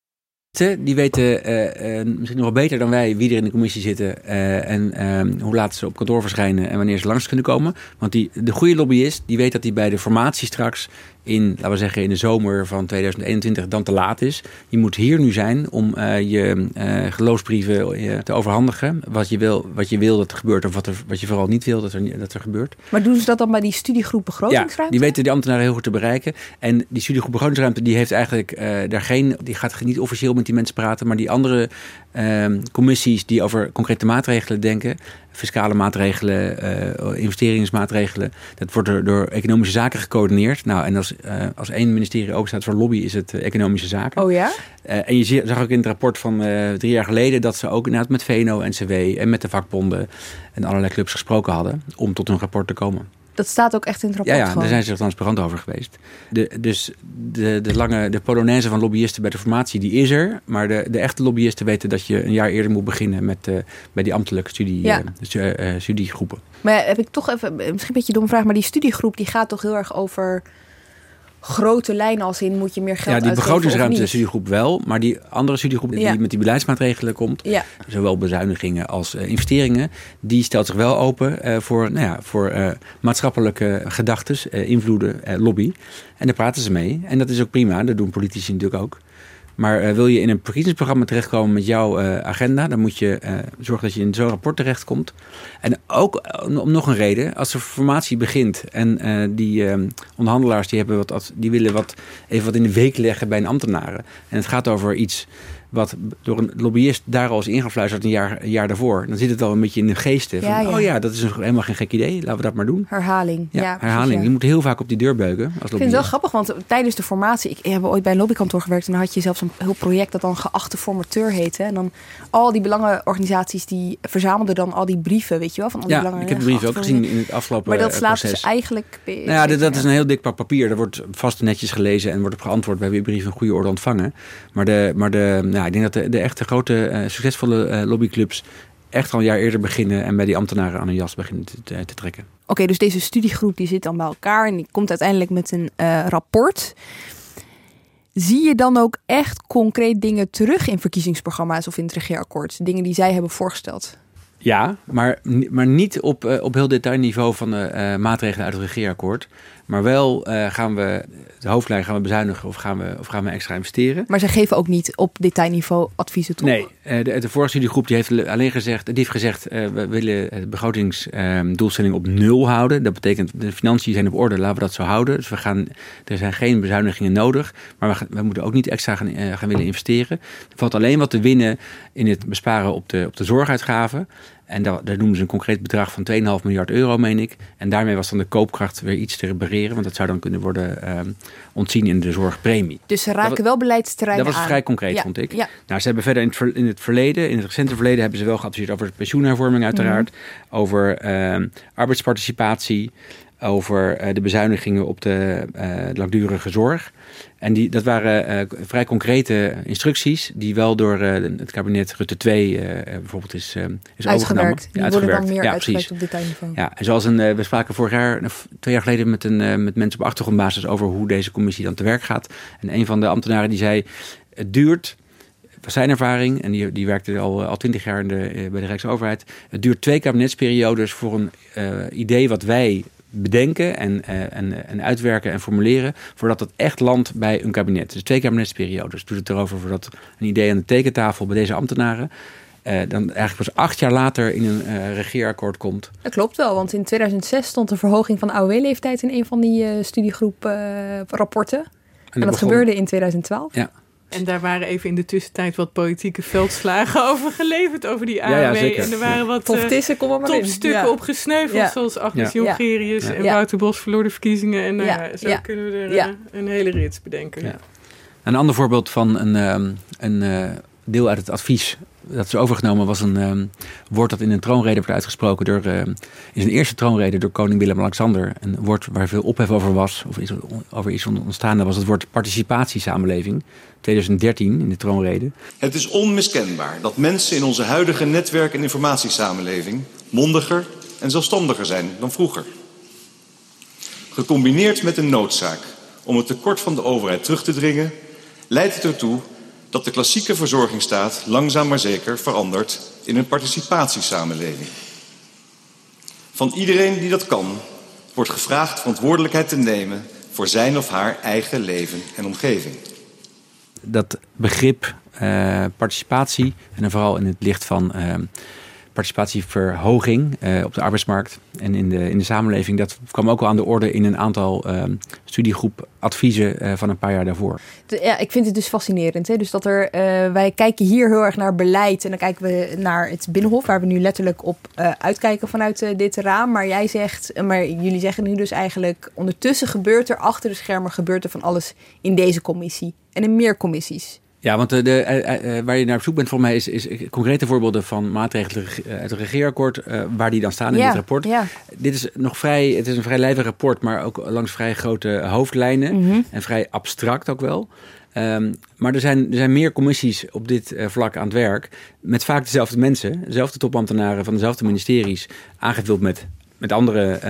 Die weten uh, uh, misschien nog wel beter dan wij wie er in de commissie zitten uh, en hoe laat ze op kantoor verschijnen en wanneer ze langs kunnen komen. Want die, de goede lobbyist die weet dat hij bij de formatie straks in, laten we zeggen, in de zomer van 2021 dan te laat is. Je moet hier nu zijn om je geloofsbrieven te overhandigen. Wat je, wil, wat je wil dat er gebeurt of wat, er, wat je vooral niet wil dat er, dat er gebeurt. Maar doen ze dat dan bij die studiegroep begrotingsruimte? Ja, die weten die ambtenaren heel goed te bereiken. En die studiegroep begrotingsruimte die heeft eigenlijk daar geen, die gaat niet officieel met die mensen praten, maar die andere uh, commissies die over concrete maatregelen denken, fiscale maatregelen, uh, investeringsmaatregelen, dat wordt er door economische zaken gecoördineerd. Nou, en als, uh, als één ministerie ook staat voor lobby, is het economische zaken. Oh ja? en je zag ook in het rapport van drie jaar geleden dat ze ook inderdaad met VNO, NCW en met de vakbonden en allerlei clubs gesproken hadden om tot een rapport te komen. Dat staat ook echt in het rapport. Ja, ja daar zijn ze transparant over geweest. De, dus de, de lange de polonaise van lobbyisten bij de formatie, die is er. Maar de, de echte lobbyisten weten dat je een jaar eerder moet beginnen met, uh, bij die ambtelijke studie, Ja. uh, studiegroepen. Maar heb ik toch even, misschien een beetje een domme vraag, maar die studiegroep die gaat toch heel erg over grote lijnen als in moet je meer geld Ja, die begrotingsruimte studiegroep wel, maar die andere studiegroep Ja. die met die beleidsmaatregelen komt, Ja. zowel bezuinigingen als eh, investeringen, die stelt zich wel open eh, voor, nou ja, voor eh, maatschappelijke gedachten, invloeden, lobby. En daar praten ze mee. En dat is ook prima, dat doen politici natuurlijk ook. Maar eh, wil je in een verkiezingsprogramma terechtkomen met jouw eh, agenda, dan moet je eh, zorgen dat je in zo'n rapport terechtkomt. En ook om nog een reden, als er formatie begint en die onderhandelaars die hebben wat, die willen wat, even wat in de week leggen bij een ambtenaren. En het gaat over iets wat door een lobbyist daar al is ingefluisterd een jaar, een jaar daarvoor. Dan zit het al een beetje in de geesten. Van, Ja. Oh ja, dat is een, helemaal geen gek idee, laten we dat maar doen. Herhaling. Ja, herhaling. Je moet heel vaak op die deur beuken als Ik vind het wel grappig, want tijdens de formatie... Ik heb ooit bij een lobbykantoor gewerkt... en dan had je zelfs een heel project dat dan geachte formateur heette. En dan al die belangenorganisaties... die verzamelden dan al die brieven, weet je wel? Van al die Ja, ik heb de brief ook gezien in het afgelopen Maar dat eh, slaat proces. dus eigenlijk... Nou ja, dat, dat is een heel dik pak papier. Daar wordt vast netjes gelezen en wordt op geantwoord. We hebben je brief in goede orde ontvangen. Maar, de, maar de, nou, ik denk dat de, de echte grote, eh, succesvolle eh, lobbyclubs echt al een jaar eerder beginnen en bij die ambtenaren aan hun jas beginnen te, te, trekken. Oké, dus deze studiegroep die zit dan bij elkaar... en die komt uiteindelijk met een eh, rapport... Zie je dan ook echt concreet dingen terug in verkiezingsprogramma's of in het regeerakkoord? Dingen die zij hebben voorgesteld? Ja, maar, maar niet op, op heel detailniveau van de maatregelen uit het regeerakkoord. Maar wel eh, gaan we de hoofdlijn gaan we bezuinigen of gaan we, of gaan we extra investeren. Maar zij geven ook niet op detailniveau adviezen toe. Nee, eh, de, de vorige studiegroep die heeft alleen gezegd, die heeft gezegd, eh, we willen de begrotingsdoelstelling op nul houden. Dat betekent, de financiën zijn op orde, laten we dat zo houden. Dus we gaan, er zijn geen bezuinigingen nodig, maar we, moeten ook niet extra gaan, gaan willen investeren. Er valt alleen wat te winnen in het besparen op de, op de zorguitgaven. En daar, daar noemen ze een concreet bedrag van 2,5 miljard euro, meen ik. En daarmee was dan de koopkracht weer iets te repareren, want dat zou dan kunnen worden eh, ontzien in de zorgpremie. Dus ze raken Dat- wel beleidsterreinen Dat was aan. vrij concreet, Ja, vond ik. Ja. Nou, ze hebben verder in het, ver- in het verleden, in het recente verleden, hebben ze wel geadviseerd over pensioenhervorming uiteraard, Mhm. over ehm, arbeidsparticipatie, over eh, de bezuinigingen op de eh, langdurige zorg. En die, dat waren eh, vrij concrete instructies die wel door eh, het kabinet Rutte 2 eh, bijvoorbeeld is, eh, is overgenomen. Uitgewerkt. Die Ja, worden dan meer Ja, uitgewerkt op detailniveau. Ja, en zoals een, we spraken vorig jaar, twee jaar geleden, met, een, met mensen op achtergrondbasis over hoe deze commissie dan te werk gaat. En een van de ambtenaren die zei: Het duurt, was zijn ervaring, en die, die werkte al, al twintig jaar in de, bij de Rijksoverheid. Het duurt twee kabinetsperiodes voor een idee wat wij bedenken en, eh, en, en uitwerken en formuleren, voordat het echt landt bij een kabinet. Dus twee kabinetsperiodes. Doet het erover voordat een idee aan de tekentafel bij deze ambtenaren. eh, dan eigenlijk pas acht jaar later in een eh, regeerakkoord komt. Dat klopt wel, want in 2006 stond de verhoging van de AOW-leeftijd in een van die eh, studiegroep eh, rapporten. En, dat begon- gebeurde in 2012. Ja. En daar waren even in de tussentijd wat politieke veldslagen over geleverd, over die AOW. ja, zeker. En er waren wat eh, Tissen, kom maar in. topstukken Ja. op gesneuveld, Ja. zoals Agnes Ja. Jongerius Ja. en Ja. Wouter Bos verloor de verkiezingen. En Ja. ja, zo Ja. kunnen we er Ja. eh, een hele rits bedenken. Ja. Een ander voorbeeld van een, ehm, een eh, deel uit het advies dat is overgenomen was een ehm, woord dat in een troonrede werd uitgesproken door, ehm, in zijn eerste troonrede door koning Willem-Alexander. Een woord waar veel ophef over was, of is over is ontstaan, dat was het woord participatiesamenleving. 2013 in de troonrede. Het is onmiskenbaar dat mensen in onze huidige netwerk- en informatiesamenleving mondiger en zelfstandiger zijn dan vroeger. Gecombineerd met een noodzaak om het tekort van de overheid terug te dringen, leidt het ertoe dat de klassieke verzorgingsstaat langzaam maar zeker verandert in een participatiesamenleving. Van iedereen die dat kan, wordt gevraagd verantwoordelijkheid te nemen voor zijn of haar eigen leven en omgeving. dat begrip eh, participatie, en vooral in het licht van eh, participatieverhoging eh, op de arbeidsmarkt en in de, in de samenleving, dat kwam ook al aan de orde in een aantal eh, studiegroep adviezen eh, van een paar jaar daarvoor. Ja, ik vind het dus fascinerend. Hè? Dus dat er, eh, wij kijken hier heel erg naar beleid. En dan kijken we naar het Binnenhof, waar we nu letterlijk op uitkijken vanuit dit raam. Maar jij zegt, maar jullie zeggen nu dus eigenlijk, ondertussen gebeurt er achter de schermen gebeurt er van alles in deze commissie. En in meer commissies. Ja, want de, de, eh, eh, waar je naar op zoek bent voor mij is, is concrete voorbeelden van maatregelen eh, uit het regeerakkoord, eh, waar die dan staan in Ja, dit rapport. ja. Dit is nog vrij, het is een vrij lijvig rapport, maar ook langs vrij grote hoofdlijnen Mhm. en vrij abstract ook wel. Ehm, maar er zijn, er zijn meer commissies op dit eh, vlak aan het werk. Met vaak dezelfde mensen, dezelfde topambtenaren van dezelfde ministeries. Aangevuld met met andere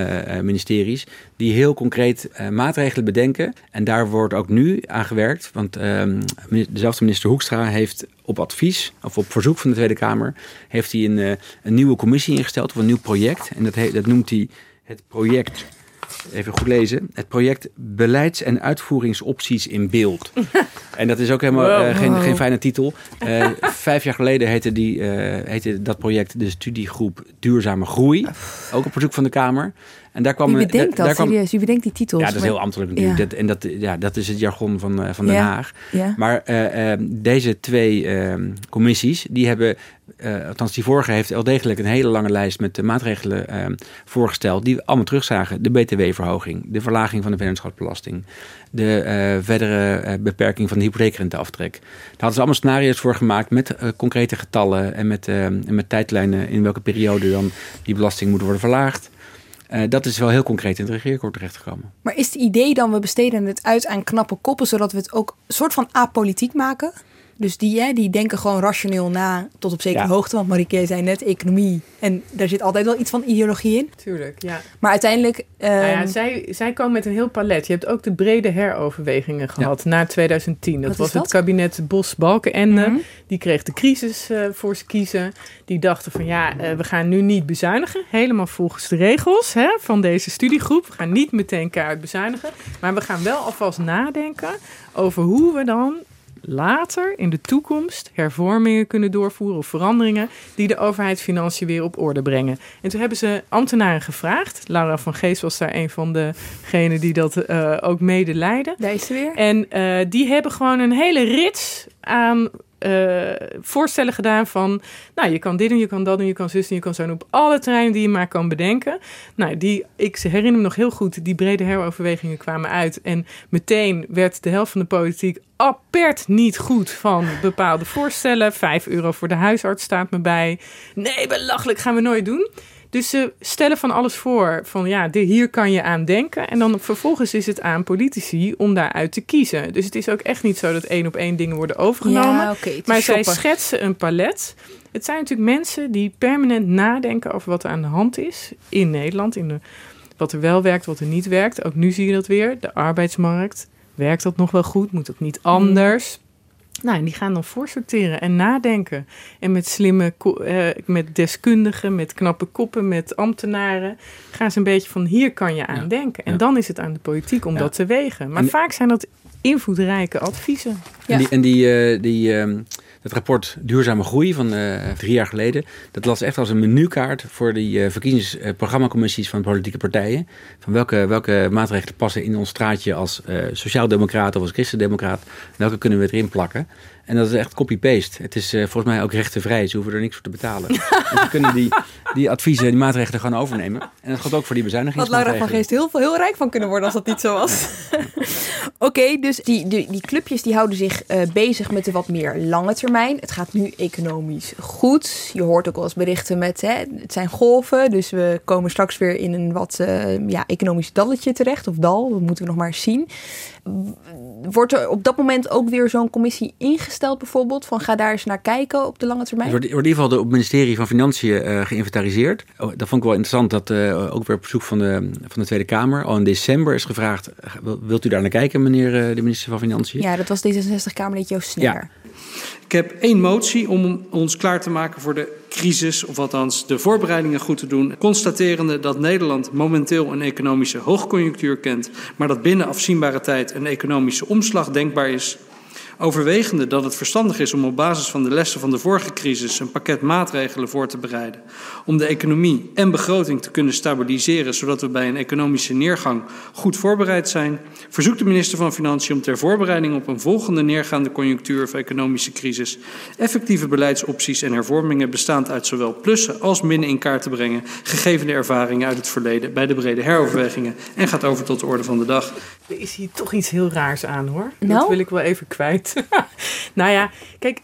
ministeries, die heel concreet maatregelen bedenken. En daar wordt ook nu aan gewerkt, want ehm, dezelfde minister Hoekstra heeft op advies, of op verzoek van de Tweede Kamer, heeft hij een, een nieuwe commissie ingesteld, of een nieuw project. En dat, dat noemt hij het project even goed lezen. Het project Beleids- en Uitvoeringsopties in Beeld. en dat is ook helemaal eh, geen, geen fijne titel. Uh, vijf jaar geleden heette, die, uh, heette dat project de studiegroep Duurzame Groei. Ook op verzoek van de Kamer. En daar kwam, Wie bedenkt dat, kwam, serieus? Wie bedenkt die titels? Ja, dat is heel ambtelijk natuurlijk. Dat, en dat, ja, dat is het jargon van, van Den Haag. Ja. Maar deze twee ehm, commissies, die hebben althans die vorige heeft wel degelijk een hele lange lijst met maatregelen uh, voorgesteld die we allemaal terugzagen. De btw-verhoging, de verlaging van de vennootschapsbelasting, de verdere beperking van de hypotheekrenteaftrek. Daar hadden ze allemaal scenario's voor gemaakt met concrete getallen en met, en met tijdlijnen in welke periode dan die belasting moet worden verlaagd. Dat is wel heel concreet in het regeerakkoord terechtgekomen. Maar is het idee dan, we besteden het uit aan knappe koppen, zodat we het ook soort van apolitiek maken? Dus die, hè, die denken gewoon rationeel na tot op zekere hoogte. Want Marieke zei net economie. En daar zit altijd wel iets van ideologie in. Tuurlijk, ja. Maar uiteindelijk... Um... Nou ja, zij, zij komen met een heel palet. Je hebt ook de brede heroverwegingen gehad na 2010. Dat was het kabinet Bos-Balkenende. Mm Die kreeg de crisis uh, voor ze kiezen. Die dachten van ja, uh, we gaan nu niet bezuinigen. Helemaal volgens de regels hè, van deze studiegroep. We gaan niet meteen keihard bezuinigen. Maar we gaan wel alvast nadenken over hoe we dan later in de toekomst hervormingen kunnen doorvoeren of veranderingen die de overheidsfinanciën weer op orde brengen. En toen hebben ze ambtenaren gevraagd. Laura van Geest was daar een van degenen die dat uh, ook mede leidden. Deze weer. En uh, die hebben gewoon een hele rits aan voorstellen gedaan van, nou, je kan dit doen, je kan dat doen, je kan zus doen, je kan zo doen op alle terreinen die je maar kan bedenken. Nou, die, ik herinner me nog heel goed, die brede heroverwegingen kwamen uit en meteen werd de helft van de politiek apert niet goed van bepaalde voorstellen. Vijf euro voor de huisarts staat me bij. Nee, belachelijk, gaan we nooit doen. Dus ze stellen van alles voor. Van ja, hier kan je aan denken. En dan vervolgens is het aan politici om daaruit te kiezen. Dus het is ook echt niet zo dat één op één dingen worden overgenomen. Ja, maar zij schetsen een palet. Het zijn natuurlijk mensen die permanent nadenken over wat er aan de hand is in Nederland. In de, wat er wel werkt, wat er niet werkt. Ook nu zie je dat weer. De arbeidsmarkt. Werkt dat nog wel goed? Moet dat niet anders? Nou, en die gaan dan voorsorteren en nadenken. En met slimme, uh, met deskundigen, met knappe koppen, met ambtenaren... gaan ze een beetje van hier kan je aan denken. En dan is het aan de politiek om dat te wegen. Maar vaak zijn dat invloedrijke adviezen. En die, en die, uh, die uh, het rapport Duurzame Groei van uh, drie jaar geleden, dat las echt als een menukaart voor die uh, verkiezingsprogrammacommissies van politieke partijen. Van welke, welke maatregelen passen in ons straatje als uh, sociaaldemocraat of als christendemocraat. Welke kunnen we erin plakken? En dat is echt copy-paste. Het is uh, volgens mij ook rechtenvrij. Ze hoeven er niks voor te betalen. dus ze kunnen die, die adviezen, die maatregelen gewoon overnemen. En dat gaat ook voor die bezuinigingsmaatregelen. Had Laura van Geest heel, heel rijk van kunnen worden als dat niet zo was. Oké, dus die, die, die, clubjes die houden zich uh, bezig met de wat meer lange termijn. Het gaat nu economisch goed. Je hoort ook wel eens berichten met hè, het zijn golven. Dus we komen straks weer in een wat uh, ja, economisch dalletje terecht. Of dal, dat moeten we nog maar zien. Wordt er op dat moment ook weer zo'n commissie ingesteld bijvoorbeeld? Van ga daar eens naar kijken op de lange termijn? Er wordt, in ieder geval op het ministerie van Financiën uh, geïnventariseerd. Oh, dat vond ik wel interessant dat uh, ook weer op bezoek van de, van de Tweede Kamer al in december is gevraagd. Wilt u daar naar kijken meneer uh, de minister van Financiën? Ja, dat was D66-Kamerlid Joost Sneer. Ja. Ik heb één motie om ons klaar te maken voor de crisis, of althans de voorbereidingen goed te doen. Constaterende dat Nederland momenteel een economische hoogconjunctuur kent, maar dat binnen afzienbare tijd een economische omslag denkbaar is. Overwegende dat het verstandig is om op basis van de lessen van de vorige crisis een pakket maatregelen voor te bereiden. Om de economie en begroting te kunnen stabiliseren, zodat we bij een economische neergang goed voorbereid zijn, verzoekt de minister van Financiën om ter voorbereiding op een volgende neergaande conjunctuur of economische crisis effectieve beleidsopties en hervormingen bestaand uit zowel plussen als minnen in kaart te brengen, gegeven de ervaringen uit het verleden bij de brede heroverwegingen en gaat over tot de orde van de dag. Er is hier toch iets heel raars aan hoor. Nou? Dat wil ik wel even kwijt. nou ja, kijk,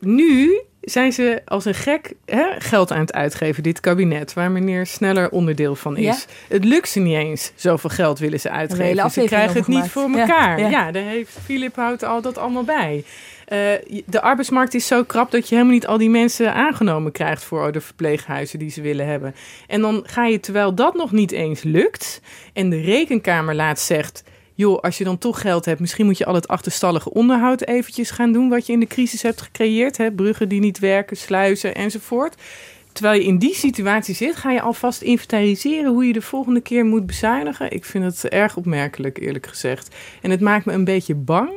nu zijn ze als een gek hè, geld aan het uitgeven, dit kabinet, waar meneer Sneller onderdeel van is. Ja. Het lukt ze niet eens, zoveel geld willen ze uitgeven. Ze krijgen het niet voor. Ja, elkaar. Ja, ja. daar heeft Filip houdt al dat allemaal bij. Eh, de arbeidsmarkt is zo krap dat je helemaal niet al die mensen aangenomen krijgt voor de verpleeghuizen die ze willen hebben. En dan ga je, terwijl dat nog niet eens lukt, en de rekenkamer laatst zegt. Joh, als je dan toch geld hebt, misschien moet je al het achterstallige onderhoud eventjes gaan doen. wat je in de crisis hebt gecreëerd. Hè? Bruggen die niet werken, sluizen enzovoort. Terwijl je in die situatie zit, ga je alvast inventariseren hoe je de volgende keer moet bezuinigen. Ik vind het erg opmerkelijk, eerlijk gezegd. En het maakt me een beetje bang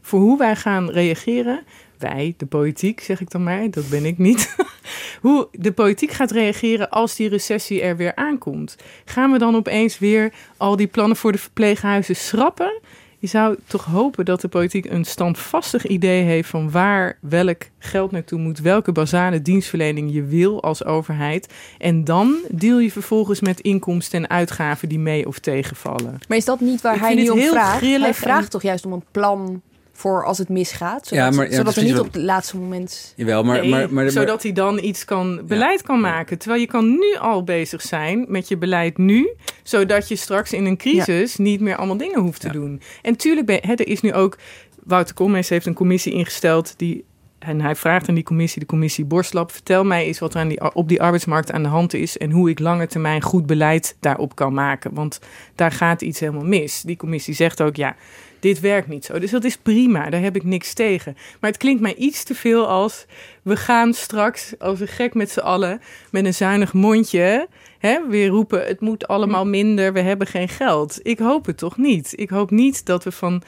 voor hoe wij gaan reageren. Wij, de politiek, zeg ik dan maar, dat ben ik niet. hoe de politiek gaat reageren als die recessie er weer aankomt. Gaan we dan opeens weer al die plannen voor de verpleeghuizen schrappen? Je zou toch hopen dat de politiek een standvastig idee heeft van waar welk geld naartoe moet, welke basale dienstverlening je wil als overheid. En dan deal je vervolgens met inkomsten en uitgaven die mee of tegenvallen. Maar is dat niet waar Ik hij nu om vraagt? Hij vraagt en- toch juist om een plan voor als het misgaat? Zodat, Ja, maar- ja, zodat is niet wat- op het laatste moment... Jawel, maar, Nee, maar, maar, maar- zodat hij dan iets kan, beleid kan maken. Terwijl je kan nu al bezig zijn met je beleid nu, zodat je straks in een crisis niet meer allemaal dingen hoeft te doen. En tuurlijk, ben, hè, er is nu ook, Wouter Koolmees heeft een commissie ingesteld die en hij vraagt aan die commissie, de commissie Borstlap, vertel mij eens wat er aan die, op die arbeidsmarkt aan de hand is en hoe ik lange termijn goed beleid daarop kan maken. Want daar gaat iets helemaal mis. Die commissie zegt ook, ja, dit werkt niet zo. Dus dat is prima, daar heb ik niks tegen. Maar het klinkt mij iets te veel als, we gaan straks als een gek met z'n allen met een zuinig mondje hè, weer roepen, het moet allemaal minder, we hebben geen geld. Ik hoop het toch niet. Ik hoop niet dat we van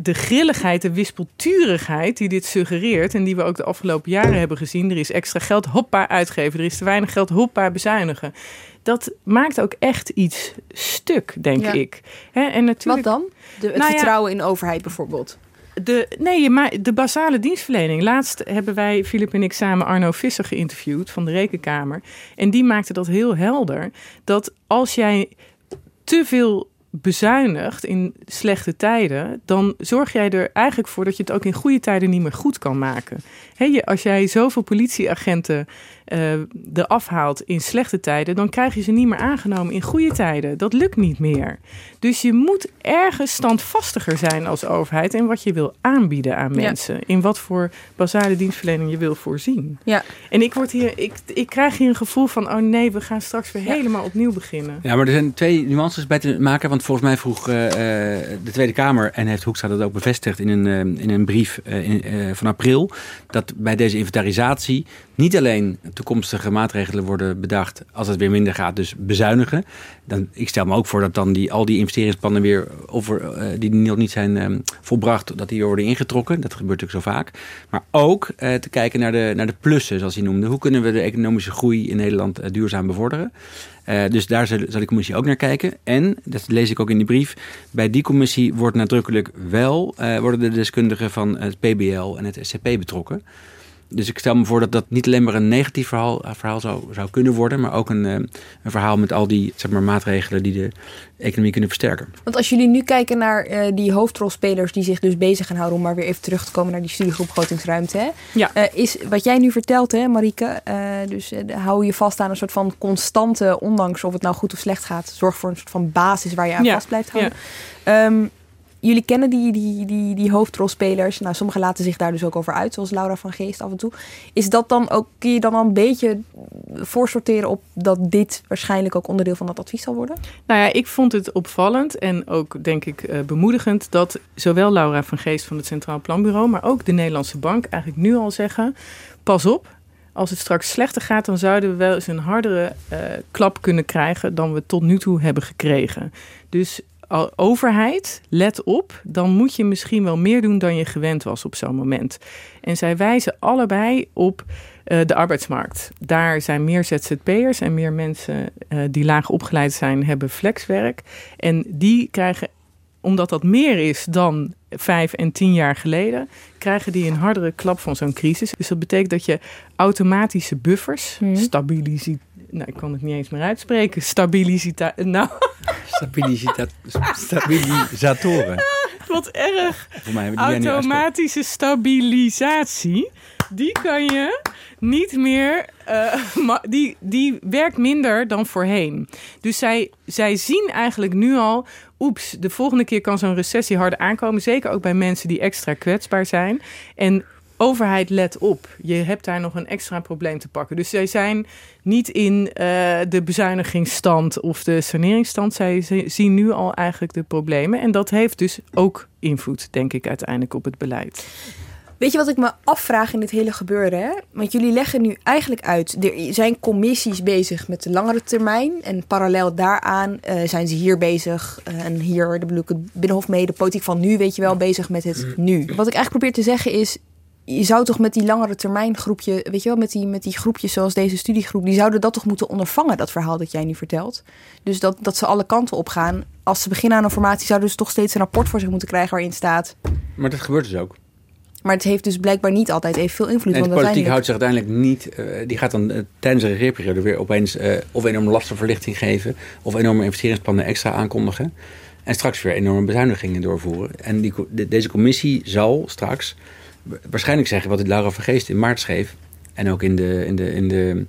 de grilligheid, de wispelturigheid die dit suggereert... en die we ook de afgelopen jaren hebben gezien... er is extra geld, hoppa, uitgeven. Er is te weinig geld, hoppa, bezuinigen. Dat maakt ook echt iets stuk, denk Ja. ik. Hè, en natuurlijk, Wat dan? De, het Nou ja, vertrouwen in de overheid bijvoorbeeld. de, nee, maar de basale dienstverlening. Laatst hebben wij, Filip en ik, samen Arno Visser geïnterviewd van de Rekenkamer. En die maakte dat heel helder. Dat als jij te veel bezuinigt in slechte tijden, dan zorg jij er eigenlijk voor dat je het ook in goede tijden niet meer goed kan maken. Hè, je, als jij zoveel politieagenten eh eraf haalt in slechte tijden, dan krijg je ze niet meer aangenomen in goede tijden. Dat lukt niet meer. Dus je moet ergens standvastiger zijn als overheid in wat je wil aanbieden aan Ja. mensen. In wat voor basale dienstverlening je wil voorzien. Ja. En ik, word hier, ik, ik krijg hier een gevoel van, oh nee, we gaan straks weer helemaal opnieuw beginnen. Ja, maar er zijn twee nuances bij te maken. Want volgens mij vroeg eh, eh, de Tweede Kamer, en heeft Hoekstra dat ook bevestigd in een, in een brief eh, in, eh, van april, dat bij deze inventarisatie niet alleen toekomstige maatregelen worden bedacht als het weer minder gaat, dus bezuinigen. Dan, ik stel me ook voor dat dan die, al die investeringsplannen weer over, eh, die nog niet zijn eh, volbracht, dat die worden ingetrokken. Dat gebeurt natuurlijk zo vaak. Maar ook eh, te kijken naar de, naar de plussen, zoals hij noemde. Hoe kunnen we de economische groei in Nederland eh, duurzaam bevorderen? Dus daar zal, zal de commissie ook naar kijken. En, dat lees ik ook in die brief, bij die commissie wordt nadrukkelijk wel, worden de deskundigen van het PBL en het SCP betrokken. Dus ik stel me voor dat dat niet alleen maar een negatief verhaal, eh, verhaal zou, zou kunnen worden, maar ook een, eh, een verhaal met al die zeg maar, maatregelen die de economie kunnen versterken. Want als jullie nu kijken naar eh, die hoofdrolspelers die zich dus bezig gaan houden, om maar weer even terug te komen naar die studiegroep begrotingsruimte. Hè? Ja. Eh, is wat jij nu vertelt, hè, Marieke, eh, dus eh, hou je vast aan een soort van constante, ondanks of het nou goed of slecht gaat, zorg voor een soort van basis waar je aan Ja, vast blijft houden. Ehm, jullie kennen die, die, die, die hoofdrolspelers. Nou, sommigen laten zich daar dus ook over uit, zoals Laura van Geest af en toe. Is dat dan ook, kun je dan al een beetje voorsorteren op dat dit waarschijnlijk ook onderdeel van dat advies zal worden? Nou ja, ik vond het opvallend en ook denk ik eh, bemoedigend dat zowel Laura van Geest van het Centraal Planbureau, maar ook de Nederlandse Bank eigenlijk nu al zeggen: pas op. Als het straks slechter gaat, dan zouden we wel eens een hardere eh, klap kunnen krijgen dan we tot nu toe hebben gekregen. Dus overheid, let op, dan moet je misschien wel meer doen dan je gewend was op zo'n moment. En zij wijzen allebei op eh, de arbeidsmarkt. Daar zijn meer ZZP'ers en meer mensen eh, die laag opgeleid zijn, hebben flexwerk. En die krijgen, omdat dat meer is dan vijf en tien jaar geleden, krijgen die een hardere klap van zo'n crisis. Dus dat betekent dat je automatische buffers, stabilisi nou, ik kan het niet eens meer uitspreken, stabilisita, nou, Stabilisita- stabilisatoren. wat erg. Voor mij. Automatische stabilisatie. die kan je niet meer. Uh, die, die werkt minder dan voorheen. Dus zij, zij zien eigenlijk nu al. Oeps, de volgende keer kan zo'n recessie harder aankomen. Zeker ook bij mensen die extra kwetsbaar zijn. En overheid, let op. Je hebt daar nog een extra probleem te pakken. Dus zij zijn niet in uh, de bezuinigingsstand of de saneringsstand. Zij zien nu al eigenlijk de problemen. En dat heeft dus ook invloed, denk ik, uiteindelijk op het beleid. Weet je wat ik me afvraag in dit hele gebeuren? Hè? Want jullie leggen nu eigenlijk uit, er zijn commissies bezig met de langere termijn. En parallel daaraan uh, zijn ze hier bezig. Uh, en hier, de bedoel ik het Binnenhof mee, de politiek van nu, weet je wel, bezig met het nu. Wat ik eigenlijk probeer te zeggen is, je zou toch met die langere termijn groepje, weet je wel, met die, met die groepjes zoals deze studiegroep, die zouden dat toch moeten ondervangen, dat verhaal dat jij nu vertelt. Dus dat, dat ze alle kanten op gaan. Als ze beginnen aan een formatie, zouden ze toch steeds een rapport voor zich moeten krijgen waarin staat. Maar dat gebeurt dus ook. Maar het heeft dus blijkbaar niet altijd evenveel invloed. En de politiek houdt zich uiteindelijk niet. Uh, die gaat dan uh, tijdens de regeerperiode weer opeens uh, of enorme lastenverlichting geven. of enorme investeringsplannen extra aankondigen. En straks weer enorme bezuinigingen doorvoeren. En die, de, deze commissie zal straks waarschijnlijk zeggen wat Laura Vergeest in maart schreef. En ook in, de, in, de, in, de,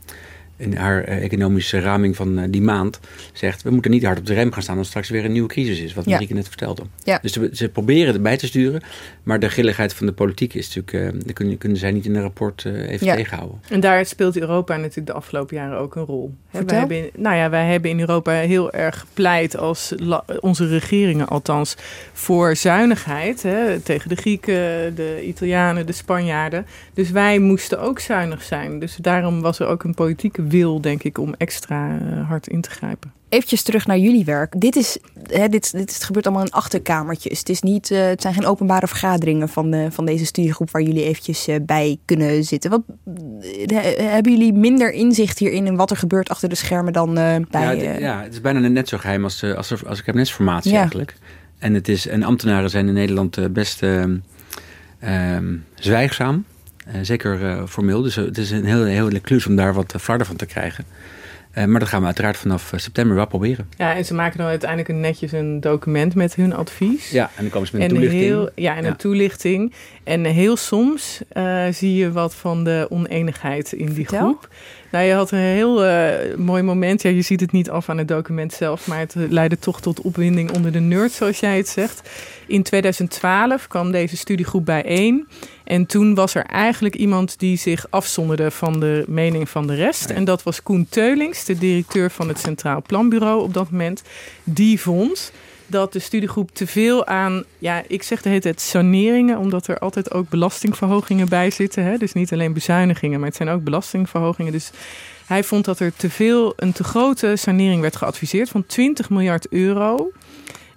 in haar uh, economische raming van uh, die maand zegt... we moeten niet hard op de rem gaan staan als straks weer een nieuwe crisis is. Wat ja. Marieke net vertelde. Ja. Dus ze, ze, proberen erbij te sturen. Maar de grilligheid van de politiek is natuurlijk... Uh, dat kunnen, kunnen zij niet in een rapport even ja. tegenhouden. En daar speelt Europa natuurlijk de afgelopen jaren ook een rol. Hè, wij hebben, nou ja, wij hebben in Europa heel erg gepleit... als onze regeringen althans voor zuinigheid. Hè, tegen de Grieken, de Italianen, de Spanjaarden. Dus wij moesten ook zuinig zijn. Dus daarom was er ook een politieke wil, denk ik, om extra uh, hard in te grijpen. Eventjes terug naar jullie werk. Dit, is, hè, dit, dit is, gebeurt allemaal in achterkamertjes. Het, is niet, uh, het zijn geen openbare vergaderingen van, uh, van deze studiegroep waar jullie eventjes bij kunnen zitten. Wat, hebben jullie minder inzicht hierin in wat er gebeurt achter de schermen dan bij... Ja het, ja, het is bijna net zo geheim als, als, als, als kabinetsformatie ja. eigenlijk. En, het is, en ambtenaren zijn in Nederland best um, zwijgzaam. Uh, zeker uh, formeel. Dus het is een heel, heel klus om daar wat flarden van te krijgen. Uh, maar dat gaan we uiteraard vanaf september wel proberen. Ja, en ze maken dan uiteindelijk een netjes een document met hun advies. Ja, en dan komen ze met een en toelichting. Heel, ja, en ja. een toelichting. En heel soms zie je wat van de oneenigheid in die Vertel. groep. Nou, je had een heel uh, mooi moment. Ja, je ziet het niet af aan het document zelf, maar het leidde toch tot opwinding onder de nerds, zoals jij het zegt. In 2012 kwam deze studiegroep bijeen. En toen was er eigenlijk iemand die zich afzonderde van de mening van de rest. En dat was Koen Teulings, de directeur van het Centraal Planbureau op dat moment. Die vond dat de studiegroep te veel aan, ja, ik zeg de hele tijd saneringen, omdat er altijd ook belastingverhogingen bij zitten. Hè? Dus niet alleen bezuinigingen, maar het zijn ook belastingverhogingen. Dus hij vond dat er te veel, een te grote sanering werd geadviseerd van 20 miljard euro.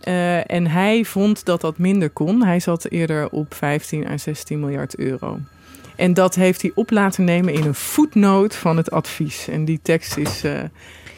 Uh, en hij vond dat dat minder kon. Hij zat eerder op 15 à 16 miljard euro. En dat heeft hij op laten nemen in een voetnoot van het advies. En die tekst is. Uh,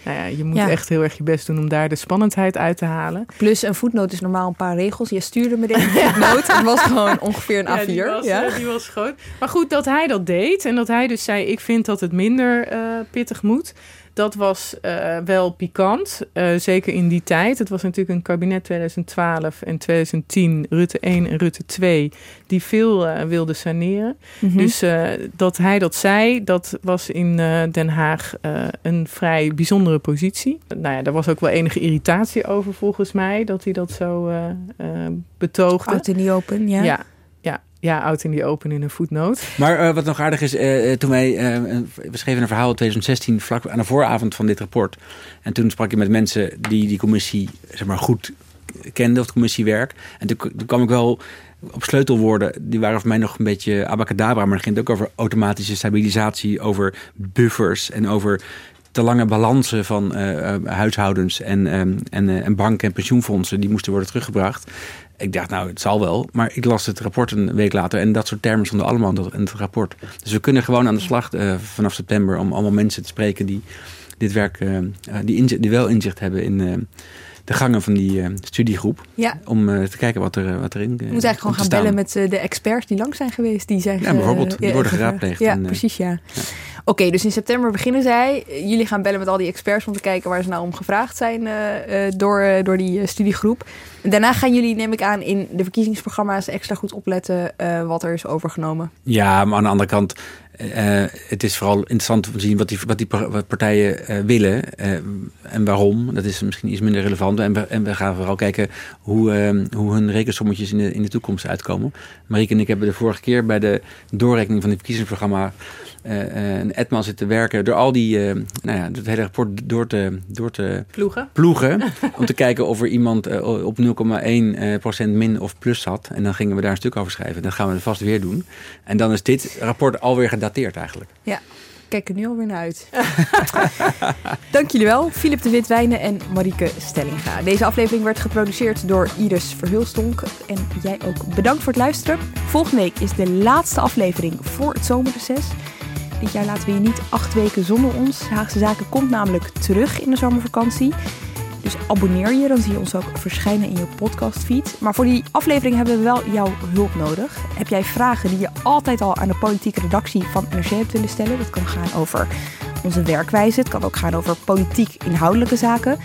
nou ja, je moet ja. echt heel erg je best doen om daar de spannendheid uit te halen. Plus een voetnoot is normaal een paar regels. Je stuurde me deze voetnoot. Het was gewoon ongeveer een A4. Ja, die was, ja. Uh, die was groot. Maar goed, dat hij dat deed. En dat hij dus zei, ik vind dat het minder uh, pittig moet. Dat was uh, wel pikant, uh, zeker in die tijd. Het was natuurlijk een kabinet 2012 en 2010, Rutte 1 en Rutte 2, die veel uh, wilden saneren. Mm -hmm. Dus dat hij dat zei, dat was in Den Haag een vrij bijzondere positie. Nou ja, daar was ook wel enige irritatie over volgens mij, dat hij dat zo betoogde. Out in the open, ja. Ja, ja, oud in die open in een voetnoot. Maar uh, wat nog aardig is, uh, toen wij, we schreven een verhaal in 2016, vlak aan de vooravond van dit rapport. En toen sprak je met mensen die die commissie zeg maar, goed kenden, of het commissiewerk. En toen, kwam ik wel op sleutelwoorden, die waren voor mij nog een beetje abacadabra, maar het ging ook over automatische stabilisatie, over buffers en over te lange balansen van huishoudens en, um, en, en banken en pensioenfondsen, die moesten worden teruggebracht. Ik dacht, nou, het zal wel. Maar ik las het rapport een week later en dat soort termen stonden allemaal in het rapport. Dus we kunnen gewoon aan de slag uh, vanaf september om allemaal mensen te spreken die dit werk, uh, die, inzicht, die wel inzicht hebben in uh, de gangen van die studiegroep. Ja. Om te kijken wat, er, wat erin Je moet eigenlijk gewoon gaan bellen met de experts die lang zijn geweest. Die zijn ja, bijvoorbeeld. Die worden geraadpleegd. Ja, en, precies, ja. ja. Oké, dus in september beginnen zij. Jullie gaan bellen met al die experts om te kijken waar ze nou om gevraagd zijn uh, door, uh, door die studiegroep. Daarna gaan jullie, neem ik aan, in de verkiezingsprogramma's extra goed opletten wat er is overgenomen. Ja, maar aan de andere kant, uh, het is vooral interessant om te zien wat die, wat die partijen willen en waarom. Dat is misschien iets minder relevant. En we, en we gaan vooral kijken hoe, hoe hun rekensommetjes in de, in de toekomst uitkomen. Marieke en ik hebben de vorige keer bij de doorrekening van het verkiezingsprogramma een Edman zitten werken door al die, nou ja, het hele rapport door te, door te ploegen. ploegen om te kijken of er iemand op 0,1% min of plus zat. En dan gingen we daar een stuk over schrijven. Dat gaan we vast weer doen. En dan is dit rapport alweer gedateerd eigenlijk. Ja, kijk er nu alweer naar uit. Dank jullie wel, Filip de Witwijnen en Marieke Stellinga. Deze aflevering werd geproduceerd door Iris Verhulstonk. En jij ook bedankt voor het luisteren. Volgende week is de laatste aflevering voor het zomerreces. Dit jaar laten we je niet acht weken zonder ons. Haagse Zaken komt namelijk terug in de zomervakantie. Dus abonneer je, dan zie je ons ook verschijnen in je podcastfeed. Maar voor die aflevering hebben we wel jouw hulp nodig. Heb jij vragen die je altijd al aan de politieke redactie van NRC hebt willen stellen? Dat kan gaan over onze werkwijze. Het kan ook gaan over politiek inhoudelijke zaken.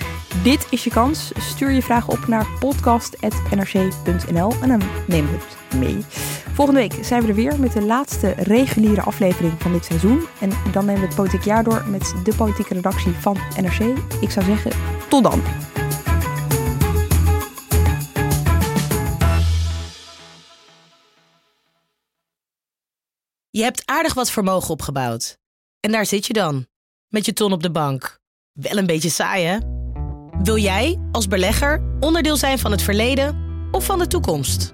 Dit is je kans. Stuur je vragen op naar podcast.nrc.nl en dan nemen we het mee. Volgende week zijn we er weer met de laatste reguliere aflevering van dit seizoen. En dan nemen we het politiek jaar door met de politieke redactie van NRC. Ik zou zeggen, tot dan. Je hebt aardig wat vermogen opgebouwd. En daar zit je dan, met je ton op de bank. Wel een beetje saai, hè? Wil jij, als belegger, onderdeel zijn van het verleden of van de toekomst?